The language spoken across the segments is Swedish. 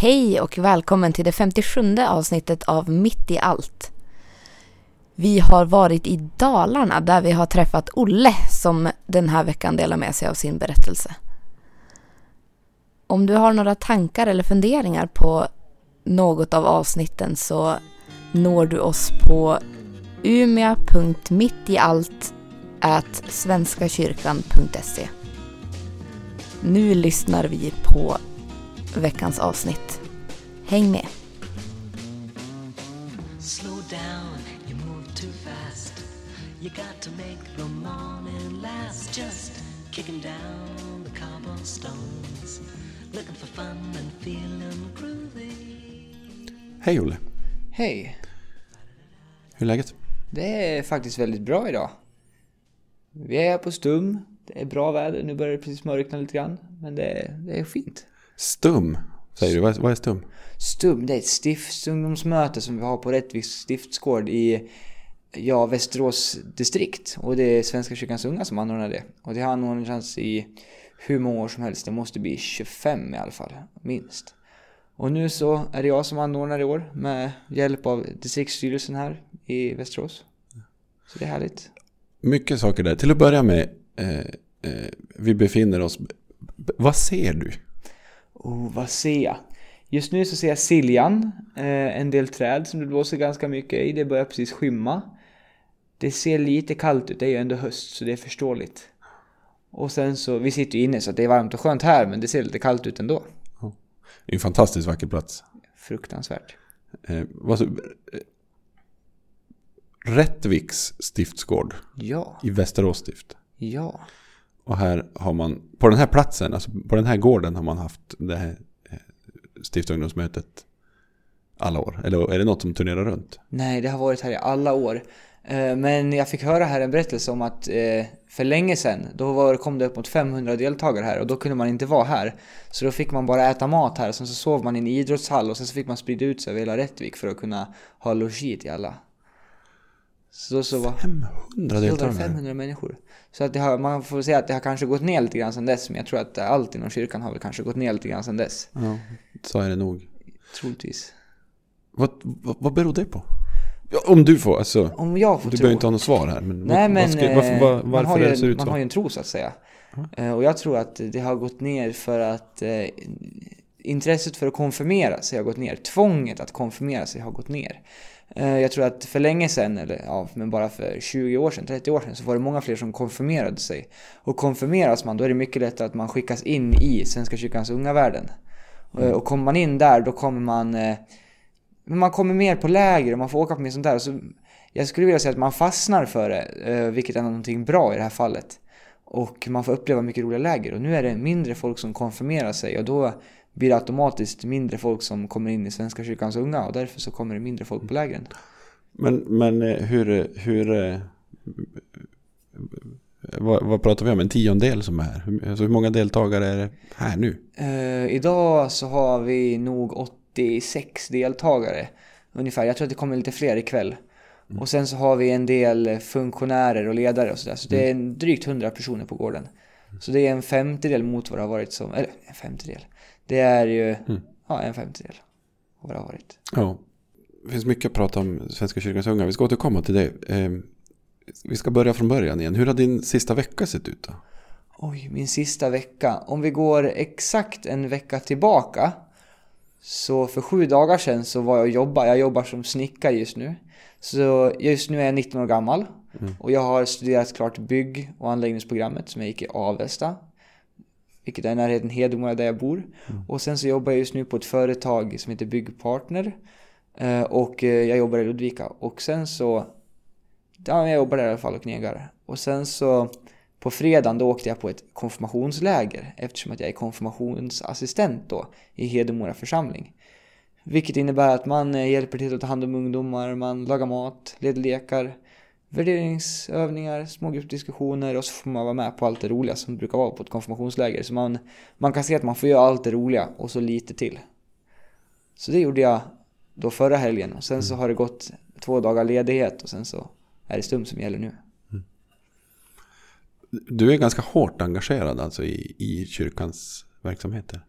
Hej och välkommen till det 57 avsnittet av Mitt i allt. Vi har varit i Dalarna där vi har träffat Olle som den här veckan delar med sig av sin berättelse. Om du har några tankar eller funderingar på något av avsnitten så når du oss på umia.mittiallt svenskakyrkan.se Nu lyssnar vi på veckans avsnitt. Häng med! Slow down, you move too fast. You got to make the morning last. Just kicking down the cobblestones. Looking for fun and feeling groovy. Hej Olle, Hej! hur är läget? Det är faktiskt väldigt bra idag. Vi är på Stum. Det är bra väder. Nu börjar det precis mörkna lite grann. Men det är, det är fint. Stum, säger du. Vad är, stum? Stum, det är ett stiftsungdomsmöte som vi har på Rättviks stiftsgård i ja, Västerås distrikt. Och det är Svenska kyrkans unga som anordnar det. Och det har anordnats i hur många år som helst. Det måste bli 25 i alla fall, minst. Och nu så är det jag som anordnar i år med hjälp av distriktsstyrelsen här i Västerås. Så det är härligt. Mycket saker där. Till att börja med, eh, eh, vi befinner oss... Vad ser du? Oh, vad ser jag? Just nu så ser jag Siljan, eh, en del träd som det blåser ganska mycket i. Det börjar precis skymma. Det ser lite kallt ut, det är ju ändå höst så det är förståeligt. Och sen så, vi sitter ju inne så det är varmt och skönt här men det ser lite kallt ut ändå. Det är en fantastiskt vacker plats. Fruktansvärt. Eh, vad så, eh, Rättviks stiftsgård Ja, i Västerås stift. ja. Och här har man, på den här platsen, alltså på den här gården har man haft det här eh, stiftungdomsmötet alla år. Eller är det något som turnerar runt? Nej, det har varit här i alla år. Eh, men jag fick höra här en berättelse om att eh, för länge sedan, då var, kom det upp mot 500 deltagare här och då kunde man inte vara här. Så då fick man bara äta mat här och sen så sov man i en idrottshall och sen så fick man sprida ut sig över hela Rättvik för att kunna ha logi till alla. Så så var 500 så var det deltagare. 500 människor. Så att har, man får säga att det har kanske gått ner lite grann sedan dess, men jag tror att allt inom kyrkan har väl kanske gått ner lite grann sedan dess. Ja, så är det nog. Troligtvis. Vad, vad, vad beror det på? Om du får, alltså. Om jag får Du tro. behöver inte ha något svar här. Men, Nej men ska, varför, eh, var, man, varför har ju, det ser ut man så? har ju en tro så att säga. Eh, Och jag tror att det har gått ner för att eh, intresset för att konfirmera sig har gått ner. Tvånget att konfirmera sig har gått ner. Eh, jag tror att för länge sedan, eller ja, men bara för 20 år sedan, 30 år sedan, så var det många fler som konfirmerade sig. Och konfirmeras man, då är det mycket lättare att man skickas in i Svenska kyrkans unga världen. Eh, Och kommer man in där, då kommer man eh, men man kommer mer på läger och man får åka på mer sånt där. Så, jag skulle vilja säga att man fastnar för det, vilket är någonting bra i det här fallet. Och man får uppleva mycket roliga läger. Och nu är det mindre folk som konfirmerar sig och då blir det automatiskt mindre folk som kommer in i Svenska kyrkans unga och därför så kommer det mindre folk på lägren. Men, men eh, hur, hur, eh, vad, vad pratar vi om? En tiondel som är här? Hur, alltså hur många deltagare är det här nu? Eh, idag så har vi nog 86 deltagare ungefär. Jag tror att det kommer lite fler ikväll. Och sen så har vi en del funktionärer och ledare och sådär. Så det är en drygt 100 personer på gården. Så det är en femtedel mot vad det har varit som, eller en femtedel. Det är ju, ja en femtedel av vad det har varit. Ja. Det finns mycket att prata om Svenska kyrkans unga. Vi ska återkomma till det. Eh, Vi ska börja från början igen. Hur har din sista vecka sett ut då? Oj, min sista vecka. Om vi går exakt en vecka tillbaka. Så för sju dagar sedan så var jag och jobbade. Jag jobbar som snickare just nu. Så just nu är jag 19 år gammal. Och jag har studerat klart bygg och anläggningsprogrammet som jag gick i Avesta. Vilket är i närheten Hedemora där jag bor. Och sen så jobbar jag just nu på ett företag som heter Byggpartner. Eh, Och eh, jag jobbar i Ludvika. Och sen så Ja, jag jobbar där i alla fall och knegar. Och sen så på fredagen då åkte jag på ett konfirmationsläger eftersom att jag är konfirmationsassistent då i Hedemora församling. Vilket innebär att man eh, hjälper till att ta hand om ungdomar, man lagar mat, leder lekar, värderingsövningar, smågruppsdiskussioner och så får man vara med på allt det roliga som brukar vara på ett konfirmationsläger. Så man, man kan se att man får göra allt det roliga och så lite till. Så det gjorde jag då förra helgen och sen så har det gått två dagar ledighet och sen så är det stum som gäller nu. Du är ganska hårt engagerad alltså i, i kyrkans verksamheter.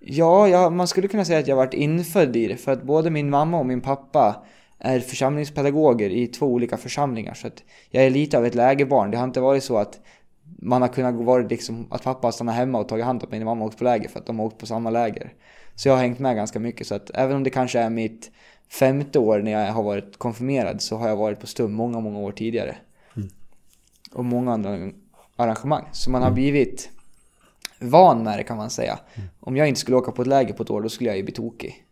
Ja, ja, man skulle kunna säga att jag varit infödd i det. För att både min mamma och min pappa är församlingspedagoger i två olika församlingar. Så att jag är lite av ett lägerbarn. Det har inte varit så att man har kunnat vara liksom, att pappa har stannat hemma och tagit hand om mig när mamma åkt på läger för att de har åkt på samma läger. Så jag har hängt med ganska mycket. Så att även om det kanske är mitt femte år när jag har varit konfirmerad så har jag varit på STUM många, många år tidigare. Och många andra arrangemang. Så man har blivit van med det kan man säga. Om jag inte skulle åka på ett läger på ett år då skulle jag ju bli tokig.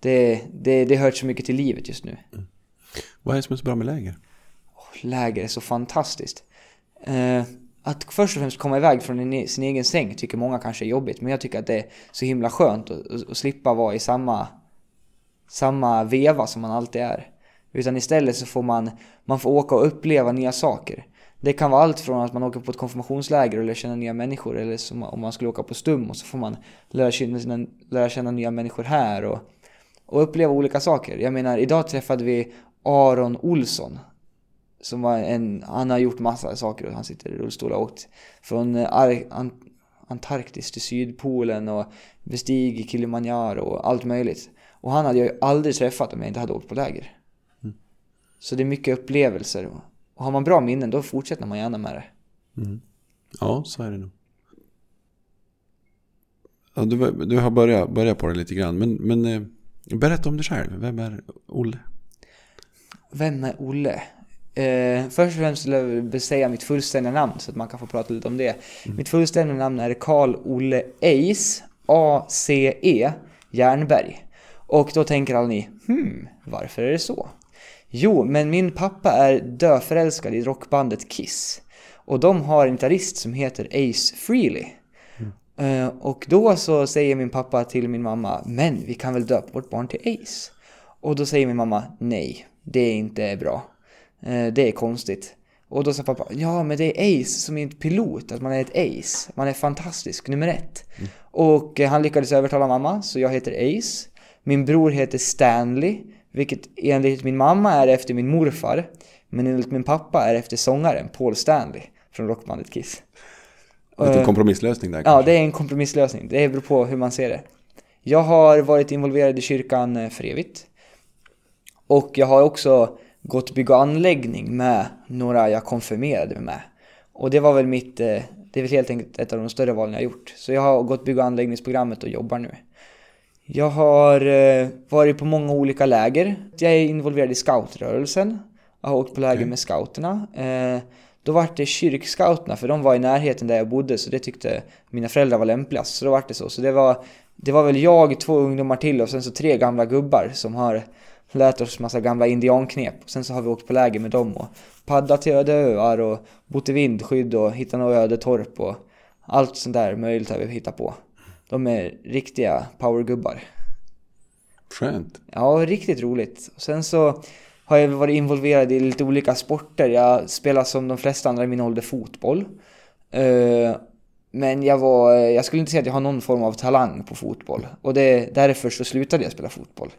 Det, det, det hör så mycket till livet just nu. Vad är det som är så bra med läger? Läger är så fantastiskt. Eh, att först och främst komma iväg från en- sin egen säng tycker många kanske är jobbigt. Men jag tycker att det är så himla skönt att, att, att slippa vara i samma, samma veva som man alltid är. Utan istället så får man, man får åka och uppleva nya saker. Det kan vara allt från att man åker på ett konfirmationsläger och lär känna nya människor. Eller som om man skulle åka på STUM och så får man lära känna, lära känna nya människor här. Och, och uppleva olika saker. Jag menar, idag träffade vi Aron Olsson. Som var en, han har gjort massa saker och han sitter i rullstol och åkt från eh, Ar- Ant- Antarktis till Sydpolen och bestigit Kilimanjaro och allt möjligt. Och han hade jag ju aldrig träffat om jag inte hade åkt på läger. Så det är mycket upplevelser. Och har man bra minnen då fortsätter man gärna med det. Ja, så är det nog. Ja, du, du har börjat, börjat på det lite grann, men, men eh, berätta om dig själv. Vem är Olle? Vem är Olle? Eh, först och främst vill jag säga mitt fullständiga namn så att man kan få prata lite om det. Mitt fullständiga namn är Karl Olle Eis, A-C-E, Jernberg. Och då tänker alla ni, hmm, varför är det så? Jo, men min pappa är döförälskad i rockbandet Kiss. Och de har en gitarrist som heter Ace Frehley. Eh, och då så säger min pappa till min mamma, men vi kan väl döpa vårt barn till Ace? Och då säger min mamma, nej, det är inte bra. Eh, det är konstigt. Och då sa pappa, ja men det är Ace som är en pilot, att man är ett Ace. Man är fantastisk, nummer ett. Och eh, han lyckades övertala mamma, så jag heter Ace. Min bror heter Stanley, vilket enligt min mamma är efter min morfar. Men enligt min pappa är efter sångaren Paul Stanley från rockbandet Kiss. En liten Eh, kompromisslösning där Ja, kanske? det är en kompromisslösning. Det beror på hur man ser det. Jag har varit involverad i kyrkan eh, för evigt. Och jag har också gått bygg och anläggning med några jag konfirmerade mig med. Och det var väl mitt, eh, det är väl helt enkelt ett av de större valen jag gjort. Så jag har gått bygg och anläggningsprogrammet och jobbar nu. Jag har varit på många olika läger. Jag är involverad i scoutrörelsen. Jag har åkt på läger Okej. med scouterna. Då var det kyrkscouterna, för de var i närheten där jag bodde, så det tyckte mina föräldrar var lämpligast. Så då var det så. Så det var, det var väl jag, två ungdomar till och sen så tre gamla gubbar som har lärt oss massa gamla indianknep. Och sen så har vi åkt på läger med dem och paddat till öde öar och bott i vindskydd och hittat några öde torp och allt sånt där möjligt har vi hittat på. De är riktiga powergubbar. Skönt. Ja, riktigt roligt. Och sen så har jag varit involverad i lite olika sporter. Jag spelar som de flesta andra i min ålder fotboll. Eh, men jag var, jag skulle inte säga att jag har någon form av talang på fotboll. Och det, därför så slutade jag spela fotboll.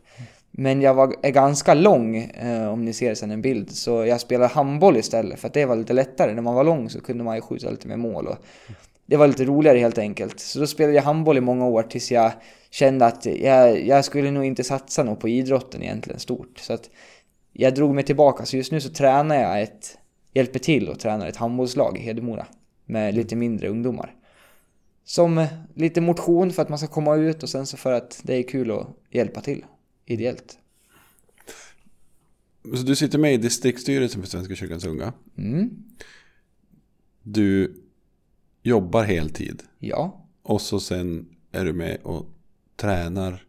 Men jag var, är ganska lång, eh, om ni ser sen en bild. Så jag spelade handboll istället, för att det var lite lättare. När man var lång så kunde man ju skjuta lite mer mål. Och det var lite roligare helt enkelt. Så då spelade jag handboll i många år tills jag kände att jag, jag skulle nog inte satsa något på idrotten egentligen stort. Så att jag drog mig tillbaka. Så just nu så tränar jag ett, hjälper till och tränar ett handbollslag i Hedemora. Med lite mindre ungdomar. Som lite motion för att man ska komma ut och sen så för att det är kul att hjälpa till. Ideellt. Så du sitter med i distriktsstyrelsen för Svenska kyrkans unga. Mm, Du jobbar heltid. ja. Och så sen är du med och tränar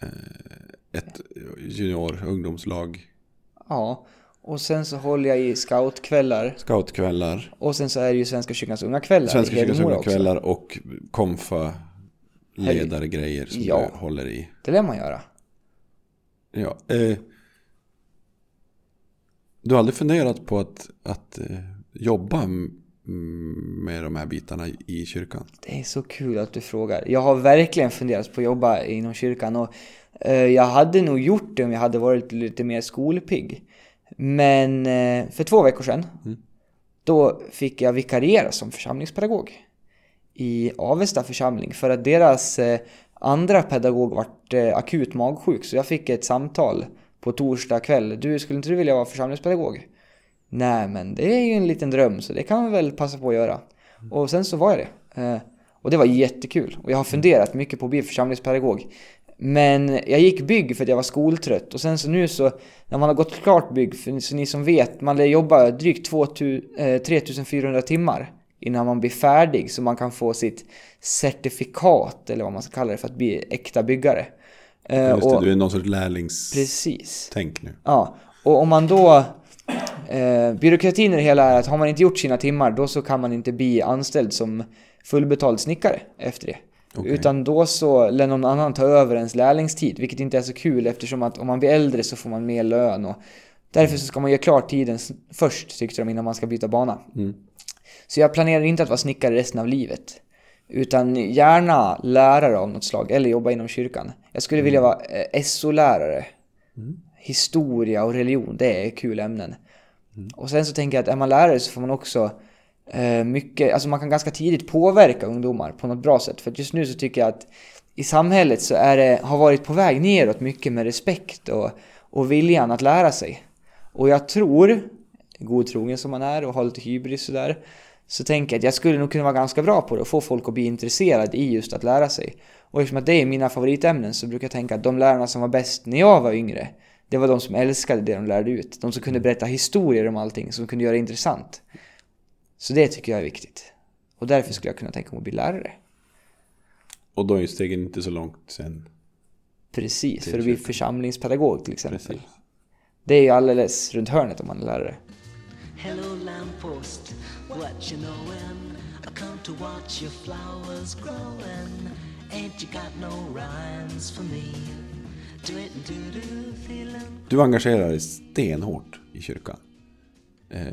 eh, ett junior ungdomslag, Ja. Och sen så håller jag i scoutkvällar. scoutkvällar, Och sen så är det ju Svenska kyrkans unga kvällar Svenska kyrkans unga kvällar och konfa ledargrejer som Ja. du håller i. Det lär man göra. Ja, eh, du har aldrig funderat på att, att eh, jobba med de här bitarna i kyrkan? Det är så kul att du frågar. Jag har verkligen funderat på att jobba inom kyrkan och jag hade nog gjort det om jag hade varit lite mer skolpigg. Men eh, för två veckor sedan, då fick jag vikariera som församlingspedagog i Avesta församling för att deras eh, andra pedagog vart eh, akut magsjuk. Så jag fick ett samtal på torsdag kväll. Du, skulle inte du vilja vara församlingspedagog? Nej, men det är ju en liten dröm så det kan man väl passa på att göra. Och sen så var jag det. Eh, och det var jättekul. Och jag har funderat mycket på att bli församlingspedagog. Men jag gick bygg för att jag var skoltrött och sen så nu så när man har gått klart bygg, för så ni som vet, man lär jobba drygt 2000, eh, 3400 timmar innan man blir färdig så man kan få sitt certifikat eller vad man ska kalla det för att bli äkta byggare. Eh, Just det, och- du är någon sorts lärlingstänk Precis. nu. Ja, och om man då... Eh, byråkratin i det hela är att har man inte gjort sina timmar då så kan man inte bli anställd som fullbetald snickare efter det. Okej. Utan då så lär någon annan ta över ens lärlingstid, vilket inte är så kul eftersom att om man blir äldre så får man mer lön och därför så ska man göra klart tiden först tyckte de innan man ska byta bana. Mm. Så jag planerar inte att vara snickare resten av livet. Utan gärna lärare av något slag, eller jobba inom kyrkan. Jag skulle vilja vara eh, SO-lärare. Historia och religion, det är kul ämnen. Och sen så tänker jag att är man lärare så får man också Eh, mycket, alltså man kan ganska tidigt påverka ungdomar på något bra sätt. För att just nu så tycker jag att i samhället så är det, har varit på väg neråt mycket med respekt och, och viljan att lära sig. Och jag tror, godtrogen som man är och har lite hybris sådär, så tänker jag att jag skulle nog kunna vara ganska bra på det och få folk att bli intresserade i just att lära sig. Och eftersom att det är mina favoritämnen så brukar jag tänka att de lärarna som var bäst när jag var yngre, det var de som älskade det de lärde ut. De som kunde berätta historier om allting, som kunde göra det intressant. Så det tycker jag är viktigt. Och därför skulle jag kunna tänka mig att bli lärare. Och då är ju stegen inte så långt sen. Precis, för att bli församlingspedagog till exempel. Precis. Det är ju alldeles runt hörnet om man är lärare. Hello, lamppost, what you knowin'? I come to watch your flowers growing. Ain't you got no rhymes for me? Do it do do feelin'. Du engagerar dig stenhårt i kyrkan. Eh,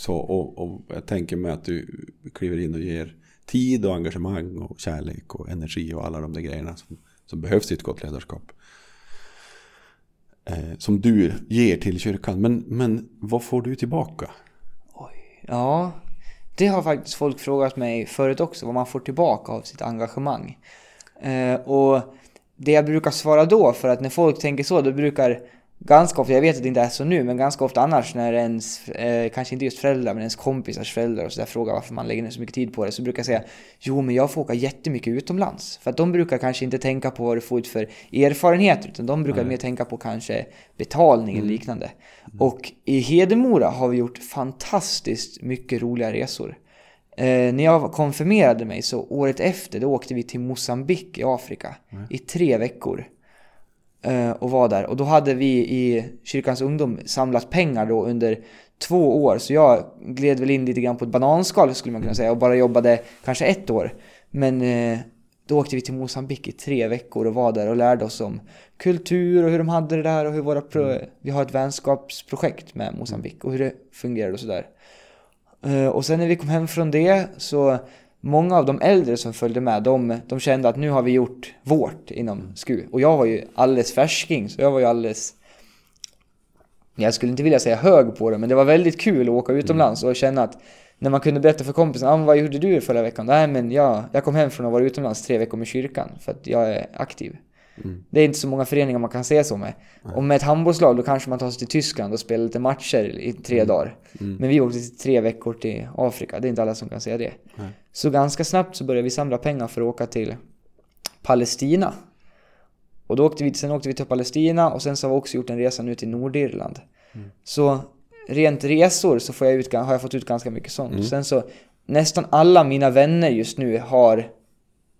så, och, och jag tänker mig att du kliver in och ger tid och engagemang och kärlek och energi och alla de där grejerna som, som behövs i ett gott ledarskap. Eh, som du ger till kyrkan. Men, men vad får du tillbaka? Ja, det har faktiskt folk frågat mig förut också, vad man får tillbaka av sitt engagemang. Eh, och det jag brukar svara då, för att när folk tänker så, då brukar ganska ofta, jag vet att det inte är så nu, men ganska ofta annars när ens, eh, kanske inte just föräldrar, men ens kompisars föräldrar och sådär frågar varför man lägger ner så mycket tid på det, så brukar jag säga jo men jag får åka jättemycket utomlands. För att de brukar kanske inte tänka på vad du får ut för erfarenheter, utan de brukar mer tänka på kanske betalning eller liknande. Och i Hedemora har vi gjort fantastiskt mycket roliga resor. Eh, när jag konfirmerade mig så året efter då åkte vi till Mosambik i Afrika i tre veckor. Eh, och var där. Och då hade vi i kyrkans ungdom samlat pengar då under två år. Så jag gled väl in lite grann på ett bananskal skulle man kunna säga och bara jobbade kanske ett år. Men eh, då åkte vi till Mosambik i tre veckor och var där och lärde oss om kultur och hur de hade det där och hur våra pro- vi har ett vänskapsprojekt med Mosambik och hur det fungerar och sådär. Eh, Och sen när vi kom hem från det så många av de äldre som följde med, de, de kände att nu har vi gjort vårt inom SKU. Och jag var ju alldeles färsking, så jag var ju alldeles... Jag skulle inte vilja säga hög på det, men det var väldigt kul att åka utomlands och känna att när man kunde berätta för kompisen, ah, vad gjorde du förra veckan? Nej men jag, jag kom hem från att vara utomlands tre veckor med kyrkan, för att jag är aktiv. Det är inte så många föreningar man kan se så med. Och med ett handbollslag då kanske man tar sig till Tyskland och spelar lite matcher i tre dagar. Men vi åkte till tre veckor till Afrika, det är inte alla som kan säga det. Så ganska snabbt så började vi samla pengar för att åka till Palestina. Och då åkte vi, sen åkte vi till Palestina och sen så har vi också gjort en resa nu till Nordirland. Så rent resor så får jag ut, har jag fått ut ganska mycket sånt. Sen så nästan alla mina vänner just nu har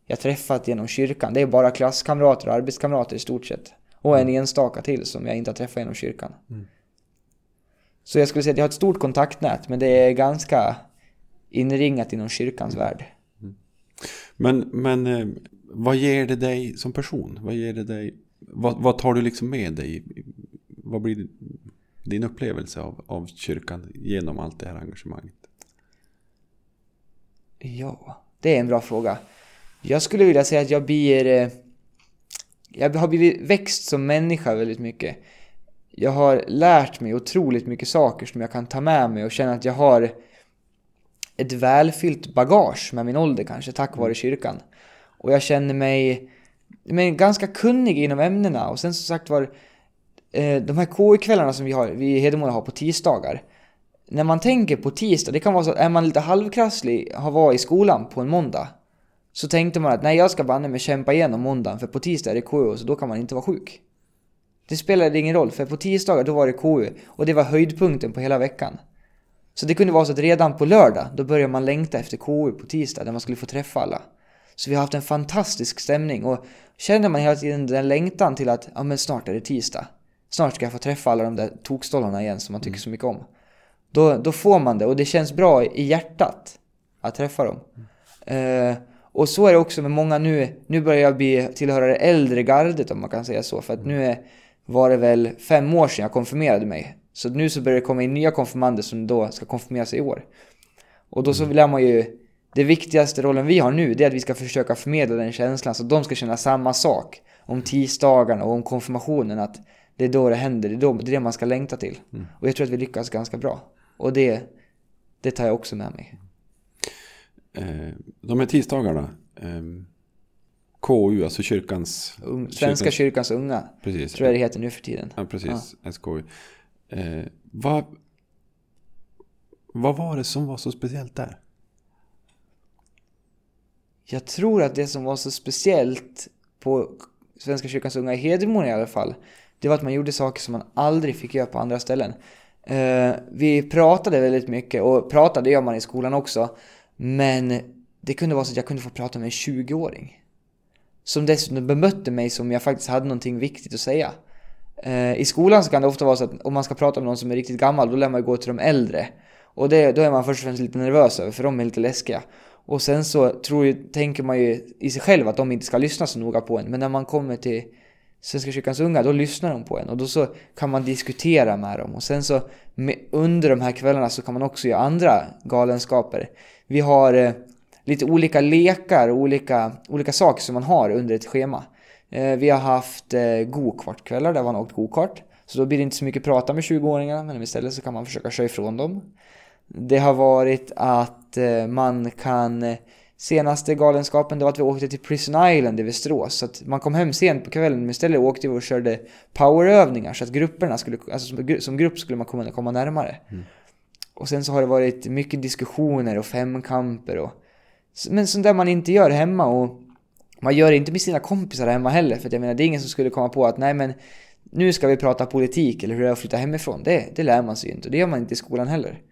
jag träffat genom kyrkan. Det är bara klasskamrater och arbetskamrater i stort sett. Och en enstaka till som jag inte har träffat genom kyrkan. Så jag skulle säga att jag har ett stort kontaktnät men det är ganska inringat inom kyrkans värld. Men, men eh, vad ger det dig som person? Vad ger det dig? Vad, vad tar du liksom med dig? Vad blir din upplevelse av, av kyrkan genom allt det här engagemanget? Ja, det är en bra fråga. Jag skulle vilja säga att jag blir... eh, Jag har blivit växt som människa väldigt mycket. Jag har lärt mig otroligt mycket saker som jag kan ta med mig och känna att jag har ett välfyllt bagage med min ålder kanske, tack vare kyrkan. Och jag känner mig men, ganska kunnig inom ämnena. Och sen som sagt var, eh, de här KU-kvällarna som vi, har, vi i Hedemora har på tisdagar. När man tänker på tisdag, det kan vara så att är man lite halvkrasslig, har varit i skolan på en måndag. Så tänkte man att nej, jag ska banne mig kämpa igenom måndagen, för på tisdag är det KU, så då kan man inte vara sjuk. Det spelade ingen roll, för på tisdagar då var det KU, och det var höjdpunkten på hela veckan. Så det kunde vara så att redan på lördag, då började man längta efter KU på tisdag, där man skulle få träffa alla. Så vi har haft en fantastisk stämning och känner man hela tiden den längtan till att ja, men snart är det tisdag. Snart ska jag få träffa alla de där tokstollarna igen som man tycker så mycket om. Då, då får man det och det känns bra i hjärtat att träffa dem. Eh, och så är det också med många nu. Nu börjar jag bli tillhöra det äldre gardet om man kan säga så. För att nu är, var det väl fem år sedan jag konfirmerade mig. Så nu så börjar det komma in nya konfirmander som då ska konfirmera sig i år. Och då så vill man ju... Det viktigaste rollen vi har nu det är att vi ska försöka förmedla den känslan så att de ska känna samma sak om tisdagarna och om konfirmationen. Att det är då det händer, det är, då, det, är det man ska längta till. Och jag tror att vi lyckas ganska bra. Och det, det tar jag också med mig. Eh, de här tisdagarna. Eh, KU, alltså kyrkans... Svenska kyrkans unga, Precis. tror jag det heter nu för tiden. Ja, precis. SKU. Eh, vad, vad var det som var så speciellt där? Jag tror att det som var så speciellt på Svenska kyrkans unga i Hedemora i alla fall, det var att man gjorde saker som man aldrig fick göra på andra ställen. Eh, vi pratade väldigt mycket, och pratade gör man i skolan också, men det kunde vara så att jag kunde få prata med en 20-åring. Som dessutom bemötte mig som jag faktiskt hade någonting viktigt att säga. Eh, I skolan så kan det ofta vara så att om man ska prata med någon som är riktigt gammal, då lär man ju gå till de äldre. Och det, då är man först och främst lite nervös över, för de är lite läskiga. Och sen så tror ju, tänker man ju i sig själv att de inte ska lyssna så noga på en. Men när man kommer till Svenska kyrkans unga, då lyssnar de på en. Och då så kan man diskutera med dem. Och sen så med, under de här kvällarna så kan man också göra andra galenskaper. Vi har eh, lite olika lekar och olika, olika saker som man har under ett schema. Eh, vi har haft eh, go-kartkvällar där man åkt go-kart. Så då blir det inte så mycket prata med 20-åringarna, men istället så kan man försöka köra ifrån dem. Det har varit att eh, man kan... Senaste galenskapen det var att vi åkte till Prison Island i Västerås. Så att man kom hem sent på kvällen men istället åkte vi och körde powerövningar så att grupperna skulle, alltså som, gru- som grupp skulle man kunna komma närmare. Och sen så har det varit mycket diskussioner och femkamper och... Men sånt där man inte gör hemma och man gör det inte med sina kompisar hemma heller. För jag menar, det är ingen som skulle komma på att nej men nu ska vi prata politik eller hur det är att flytta hemifrån. Det, det lär man sig ju inte och det gör man inte i skolan heller.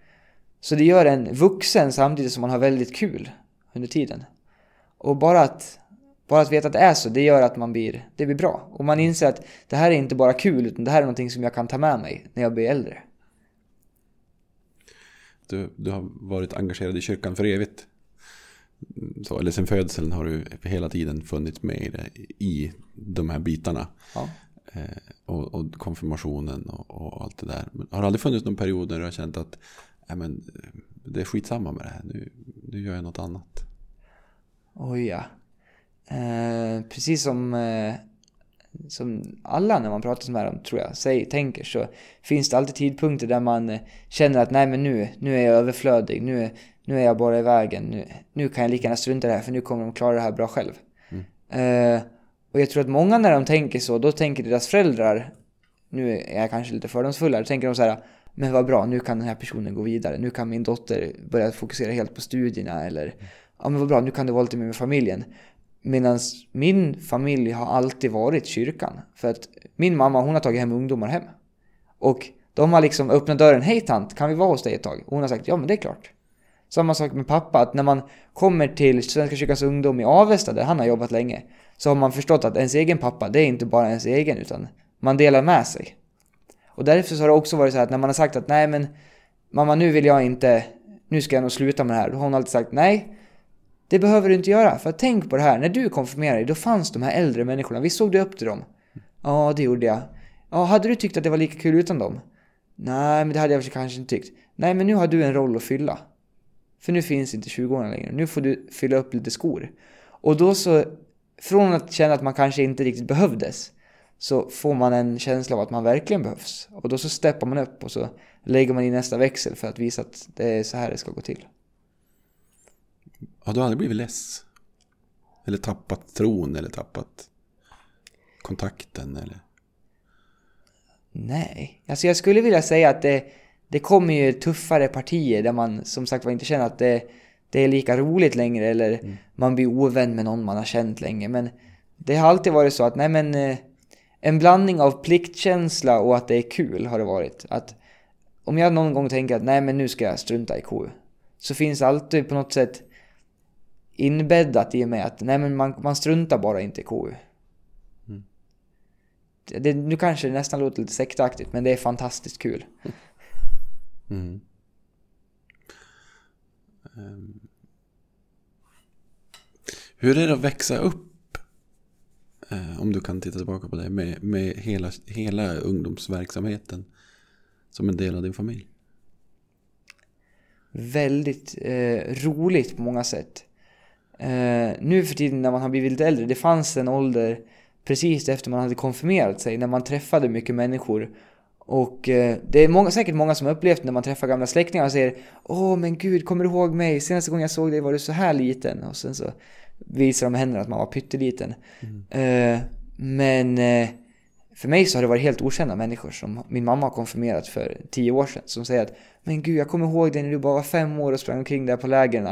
Så det gör en vuxen samtidigt som man har väldigt kul under tiden. Och bara att, bara att veta att det är så, det gör att man blir, det blir bra. Och man inser att det här är inte bara kul, utan det här är någonting som jag kan ta med mig när jag blir äldre. Du, du har varit engagerad i kyrkan för evigt. Så, eller sen födseln har du hela tiden funnits med i, det, i de här bitarna. Ja. Eh, och, och konfirmationen och, och allt det där. Men har det aldrig funnits någon period när du har känt att nej, men, det är skitsamma med det här. Nu, nu gör jag något annat. Oj ja. Eh, precis som, eh, som alla när man pratar med dem, tror jag, säger, tänker så finns det alltid tidpunkter där man eh, känner att nej men nu, nu är jag överflödig, nu, nu är jag bara i vägen, nu, nu kan jag lika gärna strunta i det här för nu kommer de klara det här bra själv. Eh, och jag tror att många när de tänker så, då tänker deras föräldrar, nu är jag kanske lite fördomsfull då tänker de så här men vad bra, nu kan den här personen gå vidare. Nu kan min dotter börja fokusera helt på studierna. Eller, ja men vad bra, nu kan du vara lite mer med familjen. Medan min familj har alltid varit kyrkan. För att min mamma, hon har tagit hem ungdomar hem. Och de har liksom öppnat dörren. Hej tant, kan vi vara hos dig ett tag? Och hon har sagt, ja men det är klart. Samma sak med pappa, att när man kommer till Svenska kyrkans ungdom i Avesta, där han har jobbat länge, så har man förstått att ens egen pappa, det är inte bara ens egen, utan man delar med sig. Och därför så har det också varit så här att när man har sagt att nej men mamma nu vill jag inte, nu ska jag nog sluta med det här. Då har hon alltid sagt nej, det behöver du inte göra. För tänk på det här, när du konfirmerade dig, då fanns de här äldre människorna. Vi såg du upp till dem? Ja, det gjorde jag. Ja, hade du tyckt att det var lika kul utan dem? Nej, men det hade jag kanske inte tyckt. Nej, men nu har du en roll att fylla. För nu finns inte 20-åringar längre. Nu får du fylla upp lite skor. Och då så, från att känna att man kanske inte riktigt behövdes, så får man en känsla av att man verkligen behövs. Och då så steppar man upp och så lägger man i nästa växel för att visa att det är så här det ska gå till. Har du aldrig blivit less? Eller tappat tron eller tappat kontakten eller? Nej, alltså jag skulle vilja säga att det, det kommer ju tuffare partier där man som sagt var inte känner att det, det är lika roligt längre eller man blir ovän med någon man har känt länge. Men det har alltid varit så att nej men eh, en blandning av pliktkänsla och att det är kul har det varit. Att om jag någon gång tänker att nej men nu ska jag strunta i KU. Så finns alltid på något sätt inbäddat i och med att nej men man, man struntar bara inte i KU. Det, nu kanske det nästan låter lite sektaktigt men det är fantastiskt kul. Mm. Ehm. Hur är det att växa upp? eh, Om du kan titta tillbaka på det. Med, med hela, hela ungdomsverksamheten. Som en del av din familj. väldigt eh, roligt på många sätt. Eh, nu för tiden när man har blivit lite äldre, det fanns en ålder precis efter man hade konfirmerat sig, när man träffade mycket människor. Och eh, det är många, säkert många som har upplevt när man träffar gamla släktingar och säger Åh men gud, kommer du ihåg mig? Senaste gången jag såg dig var du så här liten. Och sen så visar de händerna att man var pytteliten. Eh, men eh, för mig så har det varit helt okända människor som min mamma har konfirmerat för tio år sedan. Som säger att Men gud, jag kommer ihåg dig när du bara var fem år och sprang omkring där på lägren.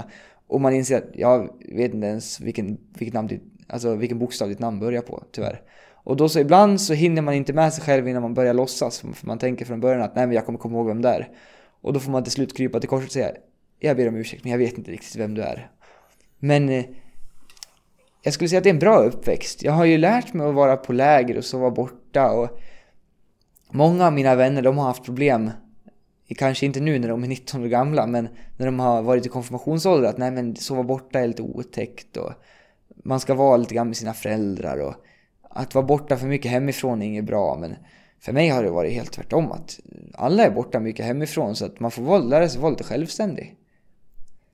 Och man inser att jag vet inte ens vilken, vilket namn ditt, alltså vilken bokstav ditt namn börjar på, tyvärr. Och då så ibland så hinner man inte med sig själv innan man börjar låtsas. För man tänker från början att nej men jag kommer komma ihåg vem det är. Och då får man till slut krypa till korset och säga Jag ber om ursäkt men jag vet inte riktigt vem du är. Men eh, jag skulle säga att det är en bra uppväxt. Jag har ju lärt mig att vara på läger och sova borta och många av mina vänner de har haft problem Kanske inte nu när de är 19 år gamla men när de har varit i konfirmationsålder att nej men sova borta är lite otäckt och man ska vara lite grann med sina föräldrar och att vara borta för mycket hemifrån är inget bra men för mig har det varit helt tvärtom att alla är borta mycket hemifrån så att man får lära sig vara lite självständig.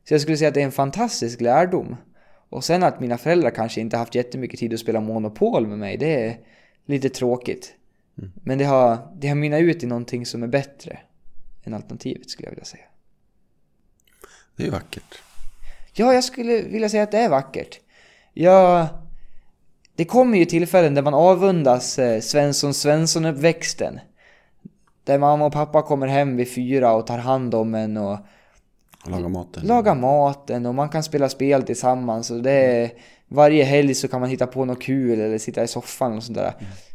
Så jag skulle säga att det är en fantastisk lärdom. Och sen att mina föräldrar kanske inte haft jättemycket tid att spela Monopol med mig, det är lite tråkigt. Men det har, det har mynnat ut i någonting som är bättre än alternativet skulle jag vilja säga. Det är vackert. Ja, jag skulle vilja säga att det är vackert. Jag... Det kommer ju tillfällen där man avundas eh, Svensson Svensson-uppväxten. Där mamma och pappa kommer hem vid fyra och tar hand om en och Och laga maten. lagar maten och man kan spela spel tillsammans. Och det är, varje helg så kan man hitta på något kul eller sitta i soffan och sånt där.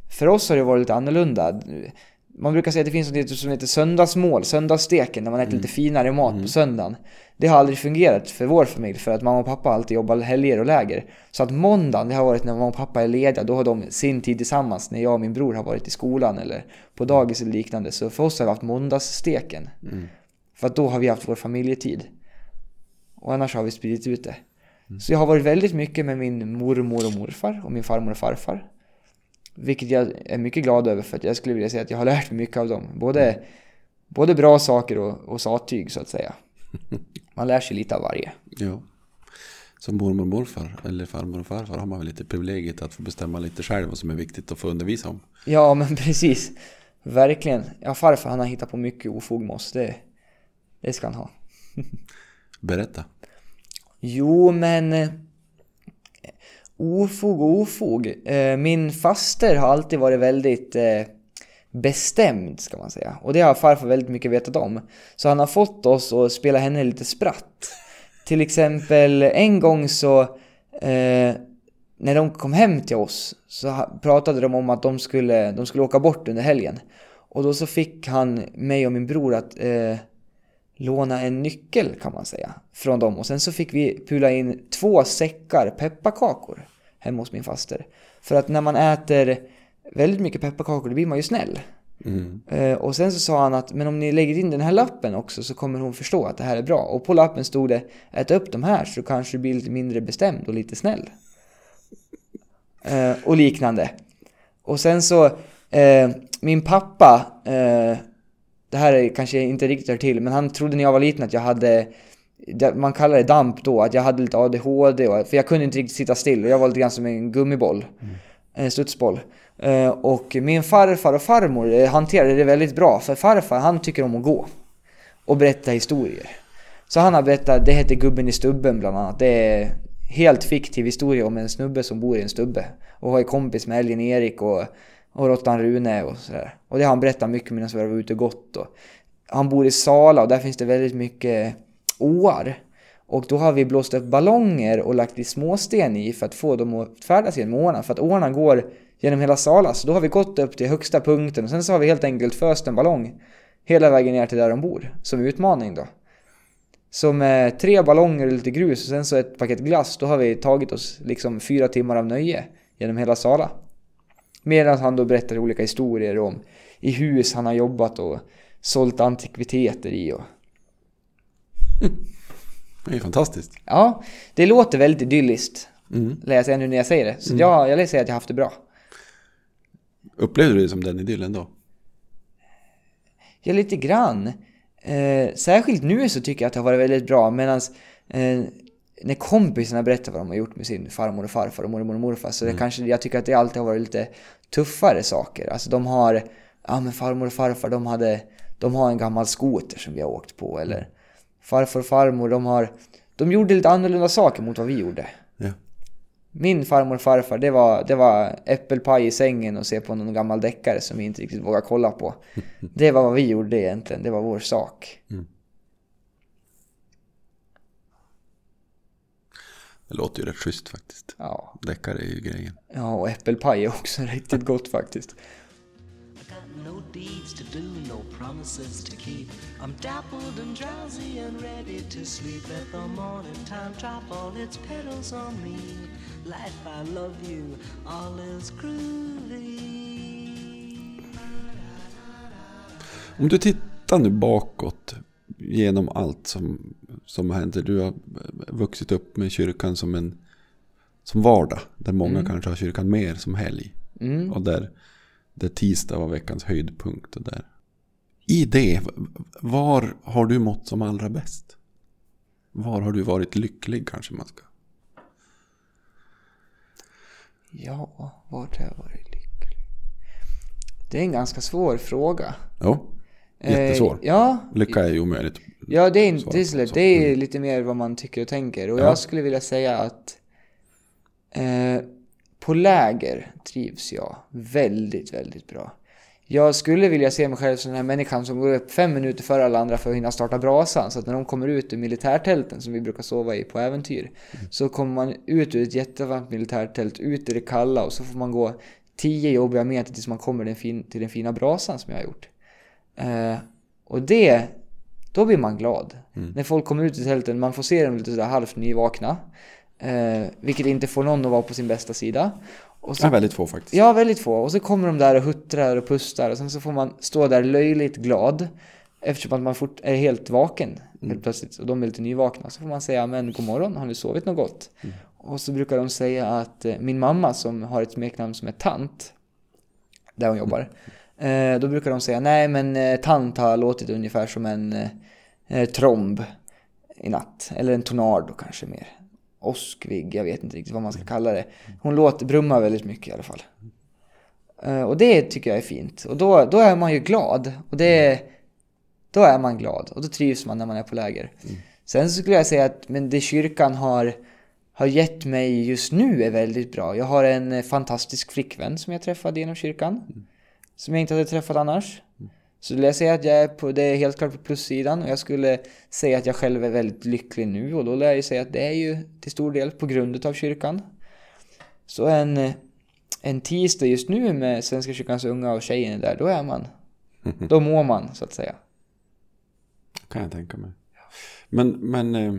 För oss har det varit lite annorlunda. Man brukar säga att det finns något som heter söndagsmål, söndagssteken, när man äter lite finare mat på söndagen. Det har aldrig fungerat för vår familj för att mamma och pappa alltid jobbar helger och läger. Så att måndagen, det har varit när mamma och pappa är lediga, då har de sin tid tillsammans när jag och min bror har varit i skolan eller på dagis eller liknande. Så för oss har vi haft måndagssteken. För att då har vi haft vår familjetid. Och annars har vi spridit ut det. Så jag har varit väldigt mycket med min mormor och morfar och min farmor och farfar. Vilket jag är mycket glad över för att jag skulle vilja säga att jag har lärt mig mycket av dem. Både, både bra saker och, och sattyg så att säga. Man lär sig lite av varje. Ja. Som mormor och morfar eller farmor och farfar har man väl lite privilegiet att få bestämma lite själv vad som är viktigt att få undervisa om. Ja men precis. Verkligen. Ja farfar han har hittat på mycket ofog med oss. Det, det ska han ha. Berätta. Jo, men... Ofog och ofog. Eh, min faster har alltid varit väldigt eh, bestämd, ska man säga. Och det har farfar väldigt mycket vetat om. Så han har fått oss att spela henne lite spratt. Till exempel en gång så... Eh, när de kom hem till oss så pratade de om att de skulle, de skulle åka bort under helgen. Och då så fick han mig och min bror att eh, låna en nyckel kan man säga från dem. Och sen så fick vi pula in två säckar pepparkakor hemma hos min faster. För att när man äter väldigt mycket pepparkakor då blir man ju snäll. Mm. Eh, och sen så sa han att men om ni lägger in den här lappen också så kommer hon förstå att det här är bra. Och på lappen stod det ät upp de här så kanske du blir lite mindre bestämd och lite snäll. Eh, och liknande. Och sen så, eh, min pappa, eh, det här är kanske inte riktigt hör till, men han trodde när jag var liten att jag hade, man kallar det damp då, att jag hade lite ADHD, och, för jag kunde inte riktigt sitta still och jag var lite grann som en gummiboll, en studsboll. Eh, och min farfar och farmor eh, hanterade det väldigt bra, för farfar han tycker om att gå och berätta historier. Så han har berättat, det heter Gubben i stubben bland annat. Det är helt fiktiv historia om en snubbe som bor i en stubbe. Och har en kompis med älgen Erik och, och råttan Rune och sådär. Och det har han berättat mycket medan vi var ute och gått. Och han bor i Sala och där finns det väldigt mycket åar. Och då har vi blåst upp ballonger och lagt i småsten i för att få dem att färdas genom åarna. För att åarna går genom hela Sala. Så då har vi gått upp till högsta punkten och sen så har vi helt enkelt föst en ballong hela vägen ner till där de bor. Som utmaning då. Så med tre ballonger och lite grus och sen så ett paket glass, då har vi tagit oss liksom fyra timmar av nöje genom hela Sala. Medan han då berättar olika historier om i hus han har jobbat och sålt antikviteter i och... Det är fantastiskt. Ja, det låter väldigt idylliskt. Mm. Lär jag nu när jag säger det. Så jag, jag lär säga att jag haft det bra. Upplevde du det som den idyllen då? Ja, lite grann. Eh, särskilt nu så tycker jag att det har varit väldigt bra medan eh, när kompisarna berättar vad de har gjort med sin farmor och farfar och mormor och morfar så det kanske, jag tycker att det alltid har varit lite tuffare saker. Alltså de har, ja men farmor och farfar de hade, de har en gammal skoter som vi har åkt på eller farfar och farmor de har, de gjorde lite annorlunda saker mot vad vi gjorde. Ja. Min farmor och farfar, det var, det var äppelpaj i sängen och se på någon gammal deckare som vi inte riktigt vågade kolla på. Det var vad vi gjorde egentligen, det var vår sak. Det låter ju rätt schysst faktiskt. Ja, Deckare är ju grejen. ja och äppelpaj är också riktigt gott faktiskt. I got no deeds to do, no promises to keep. I'm dappled and drowsy and ready to sleep. Let the morning time drop all its petals on me. Life, I love you, all is groovy. Om du tittar nu bakåt genom allt som, som hänt. Du har vuxit upp med kyrkan som en som vardag. Där många kanske har kyrkan mer som helg. Mm. Och där, där tisdag var veckans höjdpunkt. Och där. I det, var har du mått som allra bäst? Var har du varit lycklig kanske man ska? Ja, vart har jag varit lycklig? Det är en ganska svår fråga. Jo, jättesvår. Eh, ja, Lycka är ju omöjligt. ja det, är, Svara det, är, på. så lätt. Det är Mm. lite mer vad man tycker och tänker. Och Ja. jag skulle vilja säga att eh, på läger trivs jag väldigt, väldigt bra. Jag skulle vilja se mig själv som den här människan som går upp fem minuter före alla andra för att hinna starta brasan. Så att när de kommer ut ur militärtälten som vi brukar sova i på äventyr. Så kommer man ut ur ett jättevarmt militärtält, ut i det kalla och så får man gå tio jobbiga meter tills man kommer till den fina brasan som jag har gjort. Eh, och det, då blir man glad. När folk kommer ut i tälten, man får se dem lite sådär halvt nyvakna. Eh, vilket inte får någon att vara på sin bästa sida. Och Det är väldigt få faktiskt. Ja, väldigt få. Och så kommer de där och huttrar och pustar och sen så får man stå där löjligt glad. Eftersom att man fort är helt vaken helt plötsligt och de är lite nyvakna. Så får man säga men god morgon, har ni sovit något gott? Och så brukar de säga att eh, min mamma som har ett smeknamn som är tant, där hon jobbar. Eh, då brukar de säga nej men eh, tant har låtit ungefär som en eh, eh, tromb i natt. Eller en tornado kanske mer. Åskvigg, jag vet inte riktigt vad man ska kalla det. Hon låter, brummar väldigt mycket i alla fall. Och det tycker jag är fint. Och då, då är man ju glad. Och det, då är man glad. Och då trivs man när man är på läger. Sen så skulle jag säga att men det kyrkan har, har gett mig just nu är väldigt bra. Jag har en fantastisk flickvän som jag träffade genom kyrkan. Som jag inte hade träffat annars. Så skulle jag säga att jag är på, det är helt klart på plussidan och jag skulle säga att jag själv är väldigt lycklig nu och då lär jag ju säga att det är ju till stor del på grund av kyrkan. Så en, en tisdag just nu med Svenska kyrkans unga och tjejen där, då är man. Då mår man så att säga. Kan jag tänka mig. Men, men eh,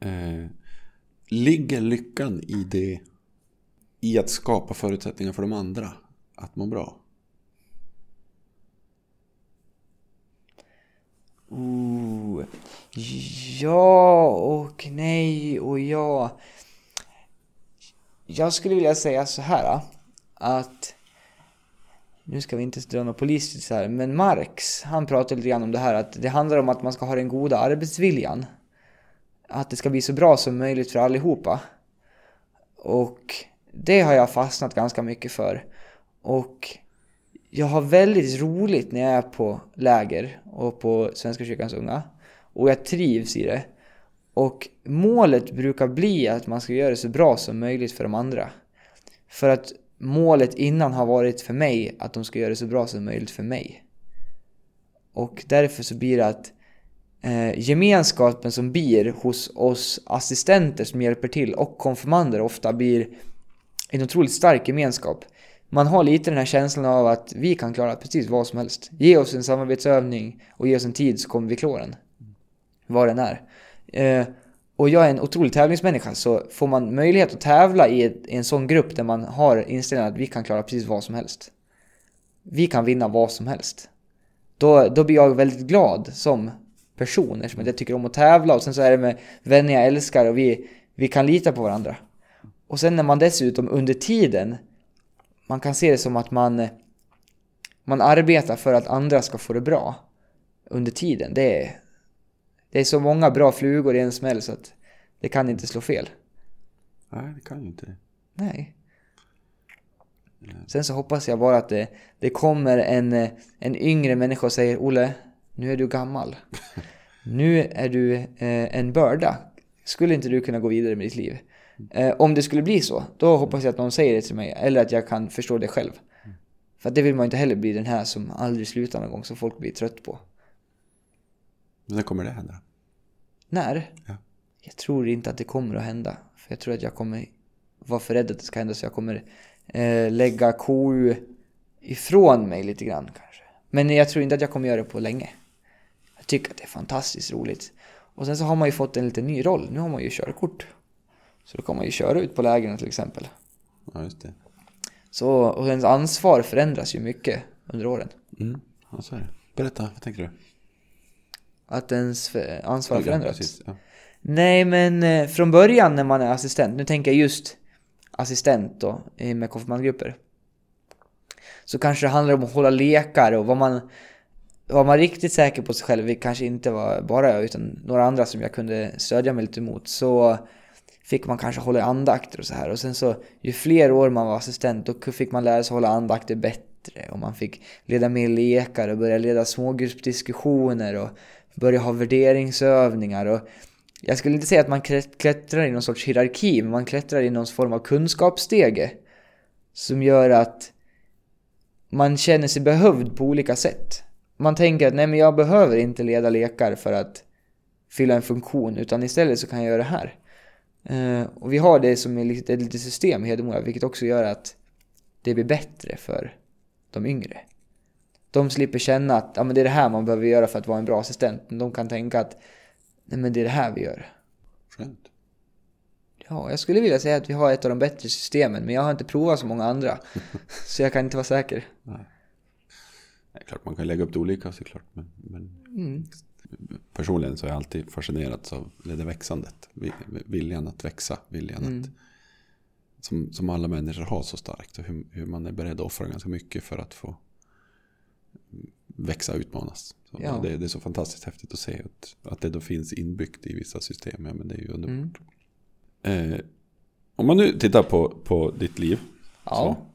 eh, ligger lyckan i det i att skapa förutsättningar för de andra att må bra? Ooh. Ja och nej och ja. Jag skulle vilja säga så här ah, att nu ska vi inte dra något politiskt här, men Marx, han pratade lite grann om det här att det handlar om att man ska ha den goda arbetsviljan. Att det ska bli så bra som möjligt för allihopa. Och det har jag fastnat ganska mycket för. Och jag har väldigt roligt när jag är på läger och på Svenska kyrkans unga. Och jag trivs i det. Och målet brukar bli att man ska göra det så bra som möjligt för de andra. För att målet innan har varit för mig att de ska göra det så bra som möjligt för mig. Och därför så blir det att eh, gemenskapen som blir hos oss assistenter som hjälper till och konfirmander ofta blir en otroligt stark gemenskap. Man har lite den här känslan av att vi kan klara precis vad som helst. Ge oss en samarbetsövning och ge oss en tid så kommer vi klara den. Vad den är. Eh, och jag är en otrolig tävlingsmänniska så får man möjlighet att tävla i, ett, i en sån grupp där man har inställningen att vi kan klara precis vad som helst. Vi kan vinna vad som helst. Då, då blir jag väldigt glad som person eftersom jag tycker om att tävla och sen så är det med vänner jag älskar och vi, vi kan lita på varandra. Och sen när man dessutom under tiden man kan se det som att man man arbetar för att andra ska få det bra under tiden. Det är, det är så många bra flugor i en smäll så att det kan inte slå fel. Nej, det kan ju inte det. Nej. Sen så hoppas jag bara att det, det kommer en, en yngre människa och säger Olle, nu är du gammal. Nu är du eh, en börda. Skulle inte du kunna gå vidare med ditt liv? Eh, om det skulle bli så, då hoppas jag att någon säger det till mig. Eller att jag kan förstå det själv. För att det vill man inte heller bli den här som aldrig slutar någon gång, som folk blir trött på. När kommer det hända? När? Ja. Jag tror inte att det kommer att hända. För jag tror att jag kommer vara för rädd att det ska hända så jag kommer eh, lägga KU ifrån mig lite grann kanske. Men jag tror inte att jag kommer göra det på länge. Jag tycker att det är fantastiskt roligt. Och sen så har man ju fått en lite ny roll. Nu har man ju körkort. Så då kan man ju köra ut på lägren till exempel. Ja, just det. Så, och ens ansvar förändras ju mycket under åren. Mm. Ja, så är det. Berätta, vad tänker du? Att ens ansvar har förändrats. Ja. Nej, men eh, från början när man är assistent, nu tänker jag just assistent då, med konfirmandgrupper. Så kanske det handlar om att hålla lekar och vad man var man riktigt säker på sig själv, vilket kanske inte var bara jag utan några andra som jag kunde stödja mig lite mot, så fick man kanske hålla andakter och så här. Och sen så, ju fler år man var assistent, då fick man lära sig hålla andakter bättre. Och man fick leda mer lekar och börja leda smågruppsdiskussioner och börja ha värderingsövningar. Och jag skulle inte säga att man klättrar i någon sorts hierarki, men man klättrar i någon form av kunskapsstege. Som gör att man känner sig behövd på olika sätt. Man tänker att nej men jag behöver inte leda lekar för att fylla en funktion, utan istället så kan jag göra det här. Eh, och vi har det som ett litet, system i Hedemora, vilket också gör att det blir bättre för de yngre. De slipper känna att ja, men det är det här man behöver göra för att vara en bra assistent. De kan tänka att nej, men det är det här vi gör. Skönt. Ja, jag skulle vilja säga att vi har ett av de bättre systemen, men jag har inte provat så många andra. så jag kan inte vara säker. Nej, klart man kan lägga upp det olika såklart. Men, men Mm. Personligen så är jag alltid fascinerad av det där växandet. Vi- Viljan att växa. Viljan Mm. att, som, som alla människor har så starkt. Och hur, hur man är beredd att offra ganska mycket för att få växa och utmanas. Så Ja. det, det är så fantastiskt häftigt att se att, att det då finns inbyggt i vissa system. Ja, men det är ju underbart. Mm. Eh, om man nu tittar på, på ditt liv. Ja,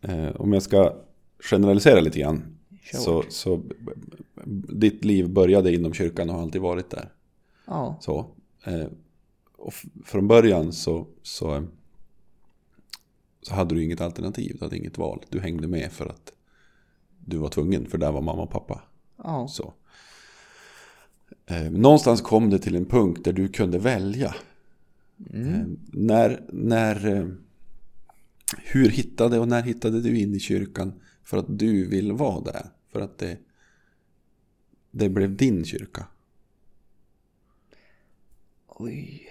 Så, eh, om jag ska generalisera lite grann. Så, så ditt liv började inom kyrkan och har alltid varit där. ja, Så, eh, och från början så, så, så hade du inget alternativ. Du hade inget val. Du hängde med för att du var tvungen. För där var mamma och pappa. ja. Så. Eh, någonstans kom det till en punkt där du kunde välja. Mm. Eh, när, när, hur hittade och när hittade du in i kyrkan för att du vill vara där? För att det, det blev din kyrka. Oj.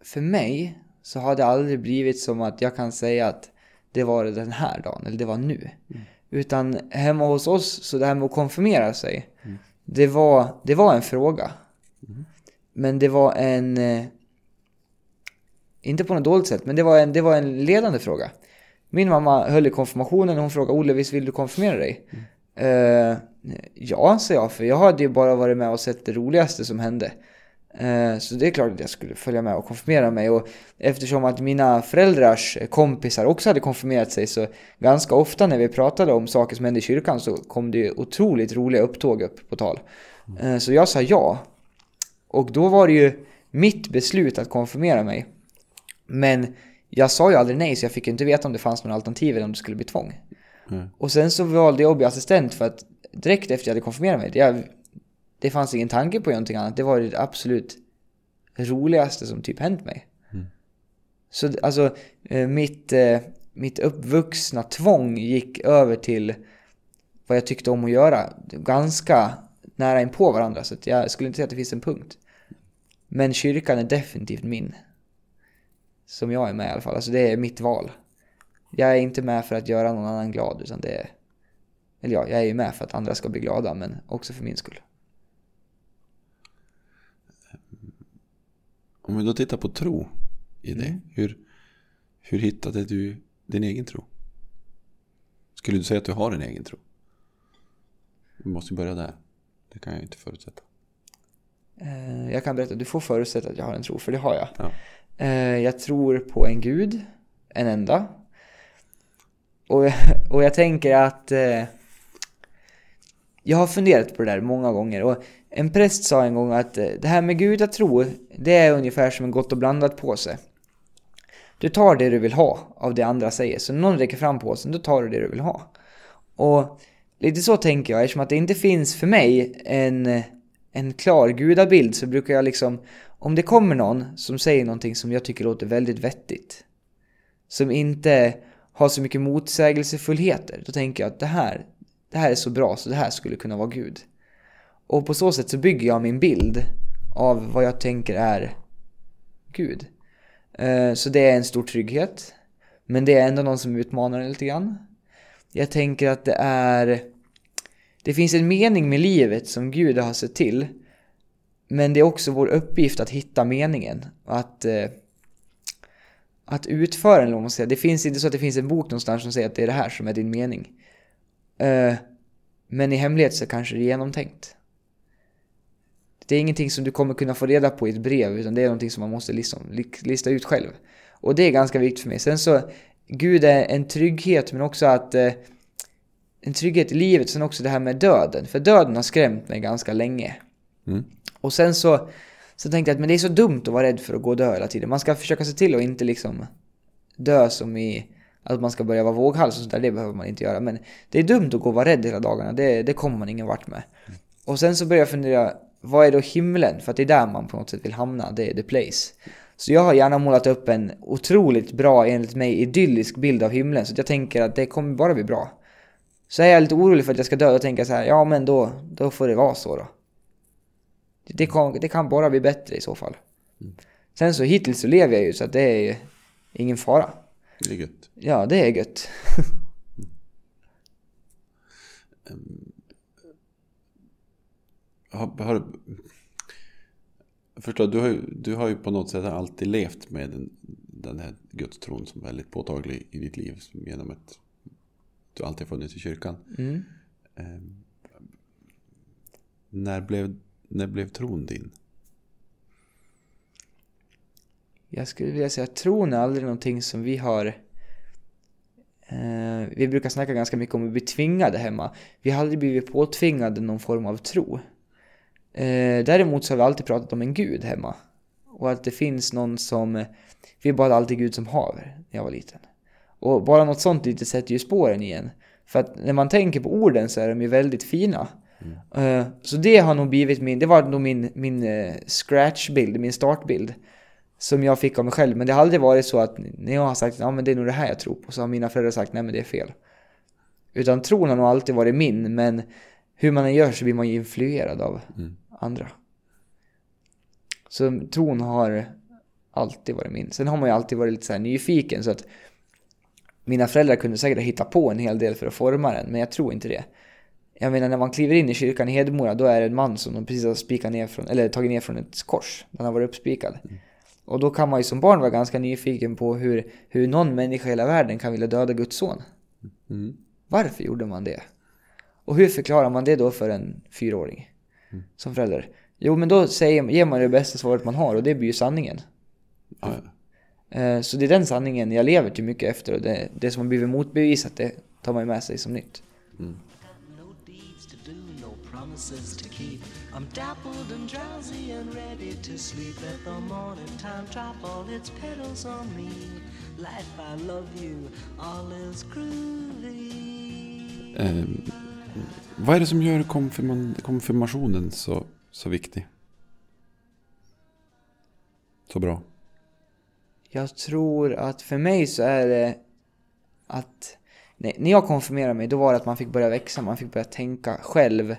För mig så har det aldrig blivit som att jag kan säga att det var den här dagen, eller det var nu. Utan hemma hos oss, så det här med att konfirmera sig, det, var, det var en fråga. Men det var en... eh, Inte på något dåligt sätt, men det var en, det var en ledande fråga. Min mamma höll i konfirmationen och hon frågade Olle, visst vill du konfirmera dig? Eh, ja, sa jag, för jag hade ju bara varit med och sett det roligaste som hände. Eh, Så det är klart att jag skulle följa med och konfirmera mig. Och eftersom att mina föräldrars kompisar också hade konfirmerat sig så ganska ofta när vi pratade om saker som hände i kyrkan så kom det ju otroligt roliga upptåg upp på tal. Eh, Så jag sa ja. Och då var det ju mitt beslut att konfirmera mig. Men jag sa ju aldrig nej så jag fick ju inte veta om det fanns några alternativ eller om det skulle bli tvång. Mm. Och sen så valde jag att bli assistent för att direkt efter jag hade konfirmerat mig, det, det fanns ingen tanke på någonting annat. Det var det absolut roligaste som typ hänt mig. Så alltså eh, mitt, eh, mitt uppvuxna tvång gick över till vad jag tyckte om att göra. Ganska nära in på varandra så jag skulle inte säga att det finns en punkt. Men kyrkan är definitivt min. Som jag är med i alla fall. Alltså det är mitt val. Jag är inte med för att göra någon annan glad utan det är... Eller ja, jag är ju med för att andra ska bli glada men också för min skull. Om vi då tittar på tro i det. Mm. Hur, hur hittade du din egen tro? Skulle du säga att du har en egen tro? Vi måste börja där. Det kan jag inte förutsätta. Eh, Jag kan berätta, du får förutsätta att jag har en tro, för det har jag. Ja. Eh, Jag tror på en gud, en enda. Och, och jag tänker att eh, jag har funderat på det där många gånger. Och en präst sa en gång att eh, det här med gudatro, det är ungefär som en gott och blandat påse. Du tar det du vill ha av det andra säger. Så någon räcker fram påsen, då tar du det du vill ha. Och lite så tänker jag, eftersom att det inte finns för mig en, en klar gudabild så brukar jag liksom, om det kommer någon som säger någonting som jag tycker låter väldigt vettigt, som inte har så mycket motsägelsefullheter, då tänker jag att det här, det här är så bra så det här skulle kunna vara Gud. Och på så sätt så bygger jag min bild av vad jag tänker är Gud. Eh, så det är en stor trygghet. Men det är ändå någon som utmanar en lite grann. Jag tänker att det är... Det finns en mening med livet som Gud har sett till. Men det är också vår uppgift att hitta meningen. Och att, eh, att utföra eller vad man säger. Det finns inte så att det finns en bok någonstans som säger att det är det här som är din mening. Eh, Men i hemlighet så kanske det är genomtänkt. Det är ingenting som du kommer kunna få reda på i ett brev, utan det är någonting som man måste liksom lista ut själv. Och det är ganska viktigt för mig. Sen så, Gud är en trygghet, men också att eh, en trygghet i livet, sen också det här med döden. För döden har skrämt mig ganska länge. Mm. Och sen så, så tänkte jag att men det är så dumt att vara rädd för att gå och dö hela tiden. Man ska försöka se till att inte liksom dö som i att man ska börja vara våghals och sånt där, det behöver man inte göra. Men det är dumt att gå och vara rädd hela dagarna, det, det kommer man ingen vart med. Och sen så började jag fundera, vad är då himlen? För att det är där man på något sätt vill hamna, det är the place. Så jag har gärna målat upp en otroligt bra, enligt mig, idyllisk bild av himlen. Så jag tänker att det kommer bara bli bra. Så är jag lite orolig för att jag ska dö och tänka så här, ja men då, då får det vara så då. Det kan, det kan bara bli bättre i så fall. Sen så hittills så lever jag ju så att det är ju ingen fara. Det är gött. Ja, det är gött. Har, har, jag förstår, du har, ju, du har ju på något sätt alltid levt med den, den här gudstron som är väldigt påtaglig i ditt liv. Genom att du alltid har funnits i kyrkan. Mm. Eh, när, blev, när blev tron din? Jag skulle vilja säga att tron är aldrig någonting som vi har... Eh, vi brukar snacka ganska mycket om att bli tvingade hemma. Vi har aldrig blivit påtvingade någon form av tro. Eh, däremot så har vi alltid pratat om en gud hemma. Och att det finns någon som... Vi bad alltid Gud som haver när jag var liten. Och bara något sånt lite sätter ju spåren igen. För att när man tänker på orden så är de ju väldigt fina. Eh, så det har nog blivit min, det var nog min, min eh, scratchbild, min startbild. Som jag fick av mig själv. Men det har aldrig varit så att när jag har sagt ja men det är nog det här jag tror på. Så har mina föräldrar sagt nej men det är fel. Utan tron har nog alltid varit min. Men hur man än gör så blir man ju influerad av andra. Så tron har alltid varit min. Sen har man ju alltid varit lite så här nyfiken så att mina föräldrar kunde säkert hitta på en hel del för att forma den, men jag tror inte det. Jag menar när man kliver in i kyrkan i Hedemora, då är det en man som de precis har spikat ner från, eller tagit ner från ett kors. Den har varit uppspikad. Och då kan man ju som barn vara ganska nyfiken på hur, hur någon människa i hela världen kan vilja döda Guds son. Mm. Varför gjorde man det? Och hur förklarar man det då för en fyraåring? Som förälder. Jo, men då säger, ger man det bästa svaret man har och det blir ju sanningen. Ja, Eh, Så det är den sanningen jag lever till mycket efter och det, det som har blivit motbevisat det tar man ju med sig som nytt. No promises to keep. I'm dappled and drowsy and ready to sleep. Let the morning time drop all its petals on me. Life, I love you, all is groovy. Eh, vad är det som gör konfirma konfirmationen så, så viktig? Så bra. Jag tror att för mig så är det att nej, när jag konfirmerade mig då var det att man fick börja växa, man fick börja tänka själv.